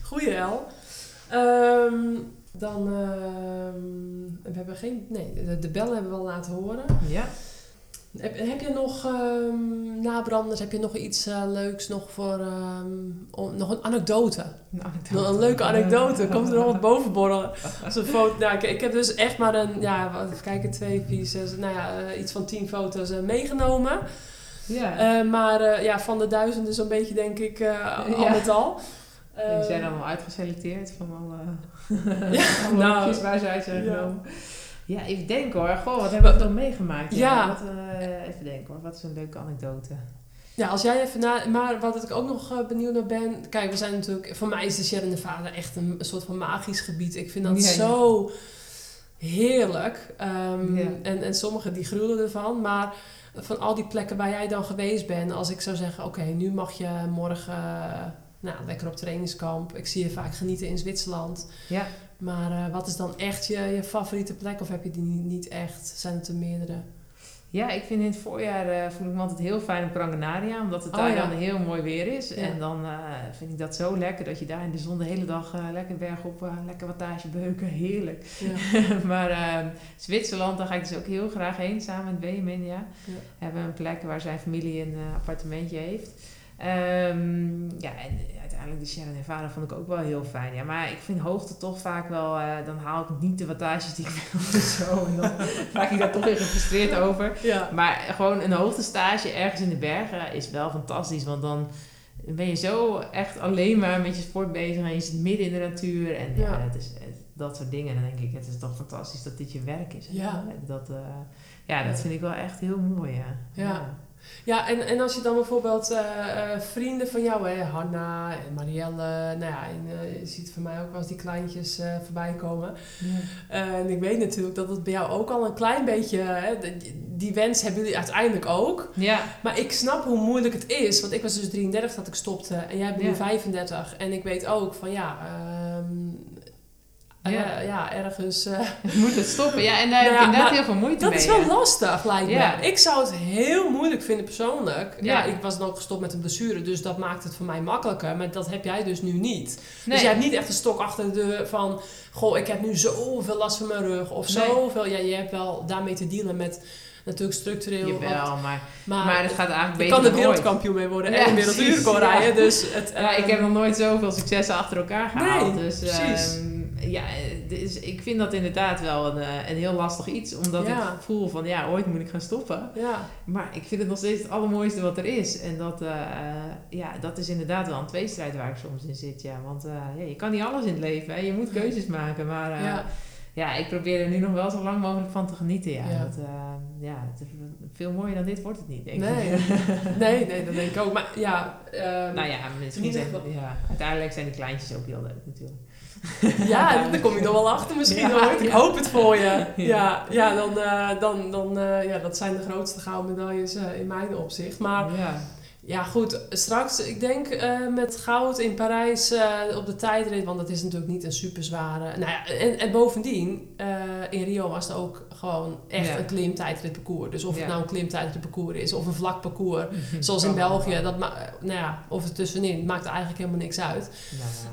Goeie, El. Ehm, dan, ehm, we hebben geen, nee, de, bellen hebben we al laten horen. Ja. Heb, heb je nog, ehm nabranders, heb je nog iets eh, leuks nog voor, ehm, om- nog een anekdote? Een, een leuke anekdote, komt er nog wat boven borrelen? Als een foto, nou, ik, ik heb dus echt maar een, ja, wat, even kijken, twee, vier, zes, nou ja, eh, iets van tien foto's eh, meegenomen. Ja. Maar ja, van de duizenden zo'n beetje denk ik al Ja. met al. Die zijn allemaal uitgeselecteerd van alle, Ja, nou, waar uit zijn ja. genomen. Ja, even denken hoor. Goh, wat hebben we dan meegemaakt? Ja. Wat, eh, even denken hoor. Wat is een leuke anekdote? Ja, als jij even na... Maar wat ik ook nog eh, benieuwd naar ben... Kijk, we zijn natuurlijk... Voor mij is de Sierra Nevada echt een, een soort van magisch gebied. Ik vind dat Ja, ja. zo heerlijk. Ehm, en, en sommigen die gruwelen ervan. Maar van al die plekken waar jij dan geweest bent... Als ik zou zeggen... Oké, nu mag je morgen... nou, lekker op trainingskamp. Ik zie je vaak genieten in Zwitserland. Ja. Maar eh, wat is dan echt je, je favoriete plek? Of heb je die niet, echt? Zijn het er meerdere? Ja, ik vind in het voorjaar eh, voel ik me altijd heel fijn op Gran Canaria. Omdat het Oh, daar ja. dan heel mooi weer is. Ja. En dan eh, vind ik dat zo lekker dat je daar in de zon de hele dag eh, lekker bergop, lekker wattage beuken. Heerlijk. Ja. maar eh, Zwitserland, daar ga ik dus ook heel graag heen samen met Benjamin. Ja. Hebben een plek waar zijn familie een appartementje heeft. Ehm, ja, en uiteindelijk de Sierra Nevada vond ik ook wel heel fijn. Ja, maar ik vind hoogte toch vaak wel, eh, dan haal ik niet de wattages die ik wil. Zo, en dan raak ik daar toch weer gefrustreerd over. ja. Maar gewoon een hoogtestage ergens in de bergen is wel fantastisch. Want dan ben je zo echt alleen maar met je sport bezig en je zit midden in de natuur. En ja, Ja. het is, het- dat soort dingen. Dan denk ik, het is toch fantastisch dat dit je werk is. Ja. Dat, eh, ja, dat vind ik wel echt heel mooi. Ja. Ja. Ja, en, en als je dan bijvoorbeeld eh, eh, vrienden van jou, hè, Hanna en Marielle, nou ja, en, eh, je ziet voor mij ook wel eens die kleintjes voorbij komen. Ja. En ik weet natuurlijk dat het bij jou ook al een klein beetje, hè, die wens hebben jullie uiteindelijk ook. Ja. Maar ik snap hoe moeilijk het is, want ik was dus 33 dat ik stopte en jij bent nu Ja. 35. En ik weet ook van ja, Ja. ja ergens... Ik moet het stoppen. Ja, en daar Nou heb ik inderdaad heel veel moeite Dat mee. is wel ja. lastig, lijkt Ja. me. Ik zou het heel moeilijk vinden persoonlijk. Ja. Ik was dan ook gestopt met een blessure, dus dat maakt het voor mij makkelijker. Maar dat heb jij dus nu niet. Nee. Dus jij hebt niet echt een stok achter de deur van... Goh, ik heb nu zoveel last van mijn rug. Of Nee. zoveel... Ja, je hebt wel daarmee te dealen met natuurlijk structureel... wat- Jawel, maar, maar, maar het gaat eigenlijk je beter kan er ooit. wereldkampioen mee worden Ja, en een ja. rijden. Dus het, Ja, ik ehm, heb nog nooit zoveel successen achter elkaar gehaald. Nee, dus precies. ehm, ja, dus ik vind dat inderdaad wel een, eh, een heel lastig iets. Omdat Ja. ik voel van ja, ooit moet ik gaan stoppen. Ja, Maar ik vind het nog steeds het allermooiste wat er is. En dat, eh, ja, dat is inderdaad wel een tweestrijd waar ik soms in zit. Ja. Want eh, ja, je kan niet alles in het leven. Hè. Je moet keuzes maken. Maar ja. ja, ik probeer er nu nog wel zo lang mogelijk van te genieten. Ja. Dat, ja, het veel mooier dan dit wordt het niet, denk Nee. ik. nee, nee, dat denk ik ook. Maar ja... ehm, nou ja, misschien zijn, ja, uiteindelijk zijn die kleintjes ook heel leuk natuurlijk. Ja, daar kom je nog wel achter misschien Ja, ooit. Ik hoop het voor je. Ja, ja, dan, eh, dan, dan eh, ja, dat zijn de grootste gouden medailles eh, in mijn opzicht. Maar ja. ja, goed, straks, ik denk met goud in Parijs op de tijdrit, want dat is natuurlijk niet een super zware. Nou ja, en, en bovendien, in Rio was het ook gewoon echt Ja. een klimtijdritparcours. Dus of het nou een klimtijdritparcours is of een vlak parcours, zoals in België, dat nou ja, of het tussenin, maakt eigenlijk helemaal niks uit.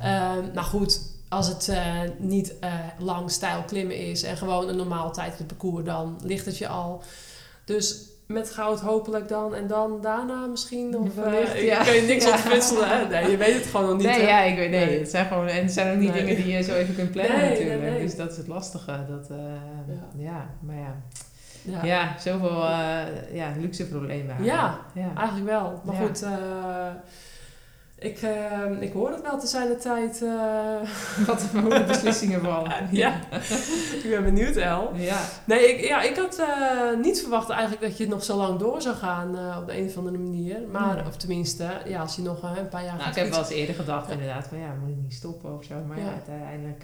Ja. Nou goed, als het eh, niet eh, lang stijl klimmen is en gewoon een normaal tijdrit parcours, dan ligt het je al. Dus met goud hopelijk dan en dan daarna misschien. Of, Wellicht, ik ja. kan je niks Ja. ontfutselen. Hè? Nee, je weet het gewoon nog niet. nee, hè? ja, ik weet nee. Nee. Het zijn gewoon en het zijn ook niet Nee. dingen die je zo even kunt plannen Nee, natuurlijk. Dus dat is het lastige. Dat, eh, Ja. ja. maar ja. Ja, Ja, zoveel ja, luxe problemen. Ja. ja. eigenlijk wel. Maar goed, ik, eh, ik hoor het wel te zijn de tijd. eh, Wat voor de beslissingen vallen. ja, ik ben benieuwd, El. Ja. Nee, ik, ja, ik had eh, niet verwacht eigenlijk dat je nog zo lang door zou gaan eh, op de een of andere manier. Maar, of tenminste, ja, als je nog een paar jaar Nou, gaat ik heb wel eens eerder gedacht Ja. inderdaad van ja, moet ik niet stoppen of zo. Maar Ja. uiteindelijk...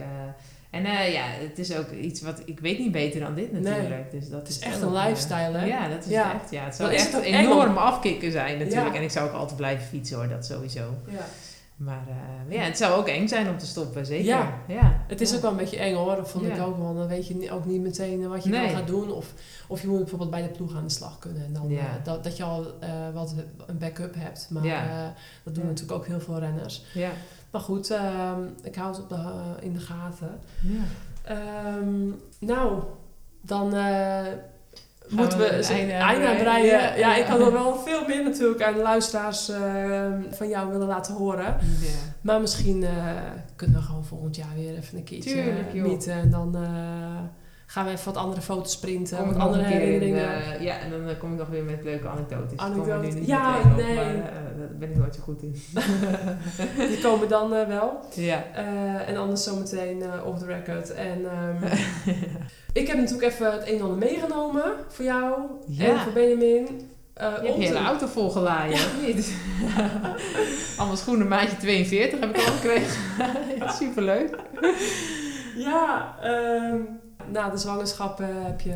En eh, ja, het is ook iets wat ik weet niet beter dan dit Nee. natuurlijk. Dus dat Het is is echt een eh, lifestyle, hè? Ja, dat is Ja. echt. Ja, het zou echt het ook eng enorm afkicken zijn natuurlijk. Ja. En ik zou ook altijd blijven fietsen hoor, dat sowieso. Ja. Maar eh, ja, het zou ook eng zijn om te stoppen, zeker. Ja. ja. Het is ook wel een beetje eng hoor, dat vond ik ook wel. Dan weet je ook niet meteen wat je Nee. dan gaat doen. Of, of je moet bijvoorbeeld bij de ploeg aan de slag kunnen. En dan dat, dat je al wat een backup hebt. Maar Ja. dat doen natuurlijk ook heel veel renners. Ja. Maar goed, ehm, ik hou het op de, eh, in de gaten. ja. Ehm, nou, dan eh, moeten we we het einde einde breien? breien. Ja, Ja. ik had nog wel veel meer natuurlijk aan de luisteraars ehm, van jou willen laten horen. Ja. Maar misschien eh, kunnen we gewoon volgend jaar weer even een keertje Tuurlijk, meeten. En dan gaan we even wat andere foto's printen. Kom wat andere een keer in, herinneringen. eh, ja, en dan eh, kom ik nog weer met leuke anekdotes. Anekdotes. Niet Ja, op, nee. Maar, eh, daar ben ik nooit zo goed in. Die komen dan wel. ja. En anders zometeen off the record. En ehm, ik heb natuurlijk even het een en ander meegenomen voor jou Ja. en voor Benjamin. Eh, Je hebt hele auto volgelaaien, of niet? Allemaal schoenen maatje 42 heb ik al gekregen. ja, superleuk. Ja, ehm, na de zwangerschap heb je,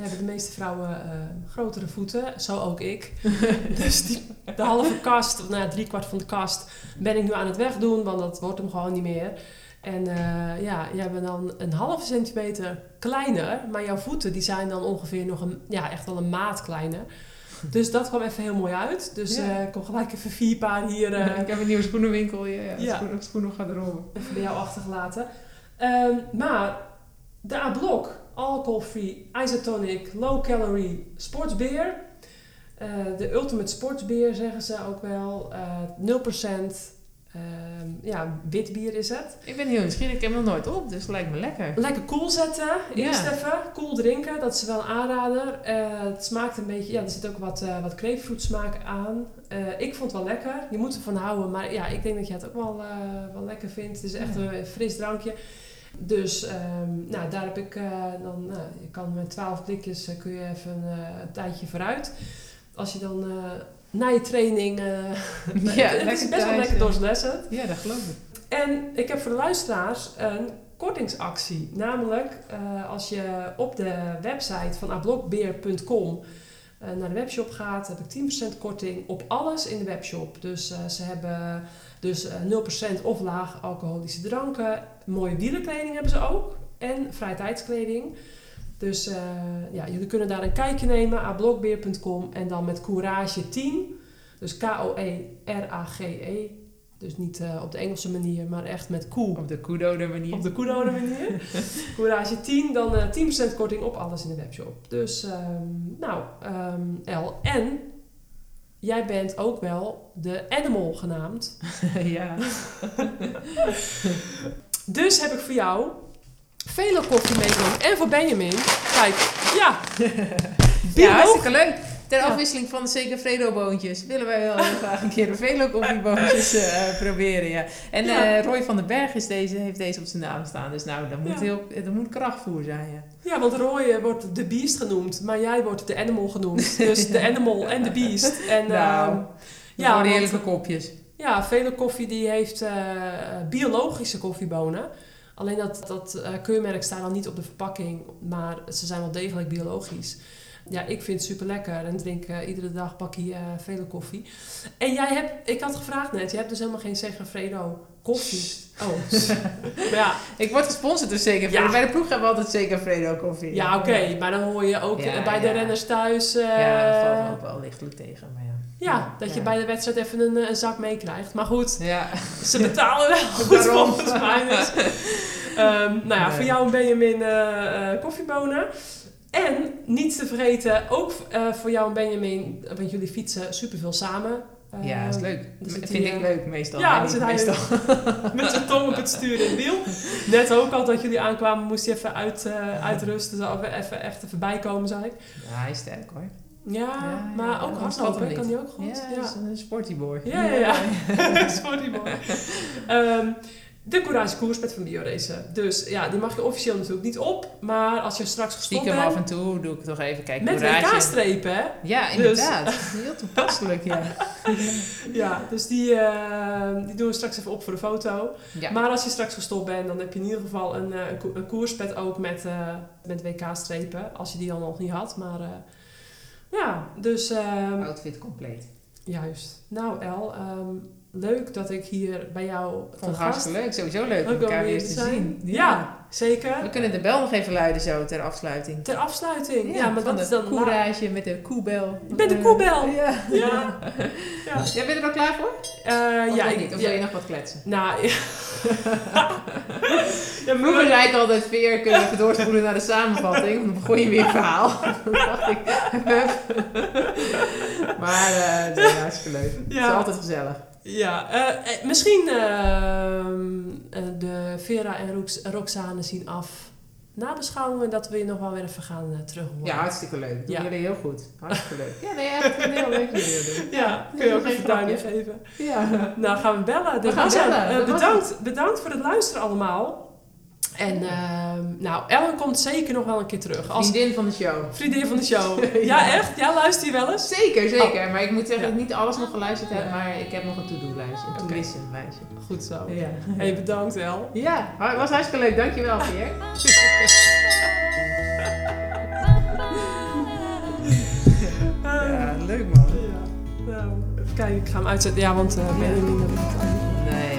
hebben de meeste vrouwen eh, grotere voeten, zo ook ik. dus die, de halve kast, of nou ja, driekwart van de kast, ben ik nu aan het wegdoen, want dat wordt hem gewoon niet meer. En eh, ja, jij bent dan een halve centimeter kleiner, maar jouw voeten die zijn dan ongeveer nog een, ja, echt wel een maat kleiner. Dus dat kwam even heel mooi uit. Dus Ja. eh, ik kom gelijk even vier paar hier ik heb een nieuwe schoenenwinkel. Ja, ja. Ja. Schoenen, schoenen gaat erom. even bij jou achtergelaten. Ehm, maar de A-blok, alcohol-free, isotonic, low-calorie sportsbeer. Eh, de ultimate sportsbeer zeggen ze ook wel. Eh 0% ehm, ja, wit bier is het. Ik ben heel nieuwsgierig. Ik heb hem nog nooit op, dus het lijkt me lekker. Lekker koel zetten, eerst Ja. even. Koel drinken, dat is wel een aanrader. Eh, het smaakt een beetje, ja, er zit ook wat, eh wat grapefruit smaak aan. Ik vond het wel lekker. Je moet ervan houden, maar ja, ik denk dat je het ook wel, wel lekker vindt. Het is echt Ja. een fris drankje. Dus ehm, nou, daar heb ik eh, dan, nou, je kan met 12 blikjes eh, kun je even eh, een tijdje vooruit. Als je dan na je training, Ja, het is best wel lekker ja. doorslessend. Ja, dat geloof ik. En ik heb voor de luisteraars een kortingsactie. Namelijk, als je op de website van ablokbeer.com naar de webshop gaat, heb ik 10% korting op alles in de webshop. Dus ze hebben dus eh, 0% of laag alcoholische dranken. Mooie wielerkleding hebben ze ook. En vrijtijdskleding. Dus eh, ja, jullie kunnen daar een kijkje nemen, ablokbeer.com. En dan met Courage 10. Dus K-O-E-R-A-G-E. Dus niet eh, op de Engelse manier, maar echt met koe. Op de kudo manier. Op de Koedode manier. Courage 10, dan eh 10% korting op alles in de webshop. Dus, ehm, nou, ehm El. En jij bent ook wel de animal genaamd. ja. Dus heb ik voor jou vele koffie meegenomen. En voor Benjamin. Kijk, ja. ja, hartstikke leuk. Ter Ja. afwisseling van de Segafredo boontjes willen wij wel graag een keer de Velo koffieboontjes eh, proberen. Ja. En Ja. eh, Roy van den Berg is deze, heeft deze op zijn naam staan. Dus nou, dat moet, Ja. heel, dat moet krachtvoer zijn. Ja. Ja, want Roy eh, wordt de beast genoemd. Maar jij wordt de animal genoemd. Dus de animal en de beast. En, Nou, ehm, Ja, heerlijke kopjes. Ja, vele koffie die heeft biologische koffiebonen. Alleen dat, dat keurmerk staat dan niet op de verpakking, maar ze zijn wel degelijk biologisch. Ja, ik vind het super lekker en drink eh, iedere dag bakkie eh vele koffie. En jij hebt, ik had gevraagd net, je hebt dus helemaal geen Segafredo koffie. Oh, maar ja, Ik word gesponsord door Segafredo. Ja. Bij de ploeg hebben we altijd Segafredo koffie. ja oké, maar dan hoor je ook Ja, eh, bij de renners thuis. eh, Ja, dat valt me ook wel lichtelijk tegen. Maar ja. ja, dat je bij de wedstrijd even een, eh, een zak meekrijgt. Maar goed, Ja. Ze betalen wel goed volgens mij. Dus. Ehm, nou ja, Nee. voor jou een Benjamin eh, eh, koffiebonen. En niet te vergeten, ook eh, voor jou en Benjamin, want jullie fietsen superveel samen. ja, dat is leuk. dan zit vind ik eh, leuk meestal. Ja, zit hij meestal. met zijn tong op het stuur in wiel. Net ook al dat jullie aankwamen, moest hij even uit, eh, uitrusten. Zo even, even even bijkomen, zei ik. Ja, hij is sterk hoor. Ja, Ja, maar ja, ook hardlopen, kan hij ook goed. Ja, hij is een sporty boy. Ja, ja, ja. Sorry, boy. Ehm, de Courage Koerspet van BioRacen. Dus ja, die mag je officieel natuurlijk niet op. Maar als je straks gestopt Stiekem af bent... en toe doe ik toch even kijken. Met. WK-strepen, hè? Ja, Dus- inderdaad. Heel toepasselijk, ja. Ja, dus die, eh, die doen we straks even op voor de foto. ja. Maar als je straks gestopt bent, dan heb je in ieder geval een, eh, een, ko- een koerspet ook met, eh, met WK-strepen. Als je die dan nog niet had. Maar ja, dus ehm, Outfit compleet. juist. Nou El, ehm, leuk dat ik hier bij jou Vond te het gast hartstikke leuk. Sowieso leuk om elkaar weer te zijn. zien. Ja, zeker. We kunnen de bel nog even luiden zo ter afsluiting. Ter afsluiting. Ja, maar dat is dan... courage met de koebel. Met de Eh, koebel. Ja. Ja. ja. Jij bent er al klaar voor? Of ja, ik, niet? Of wil je nog wat kletsen? Nou, ja. Vroeger maar- zei ik altijd, Veer, kunnen we doorspoelen naar de samenvatting. Dan begon je weer verhaal. Dacht ik. Maar eh nee, hartstikke leuk. Het is altijd gezellig. Ja, eh, eh, misschien ehm, eh, de Vera en Rox Roxane zien af nabeschouwen dat we je nog wel weer even gaan eh, terug horen. Ja, hartstikke leuk. Dat doen Ja. jullie heel goed. Hartstikke leuk. Ja, nee, echt heel leuk dat jullie doen. Ja, kun je ook even grapje. geven. Ja. Nou, gaan we bellen. Dit gaan hem. bellen. Bedankt, bedankt voor het luisteren allemaal. En ehm, nou, Ellen komt zeker nog wel een keer terug. Als Vriendin van de show. vriendin van de show. Ja. Ja, echt? Ja, luister je wel eens? Zeker, zeker. Maar ik moet zeggen Ja. dat ik niet alles nog geluisterd heb, Ja. maar ik heb nog een to-do-lijstje. Een to-listen lijstje. Goed zo. Ja. Hey, bedankt El. Ja, het was hartstikke leuk. Dankjewel, Pierre. Ja, leuk man. Ja. Nou, even kijken, ik ga hem uitzetten. Ja, want uh, Benjamin... Nee.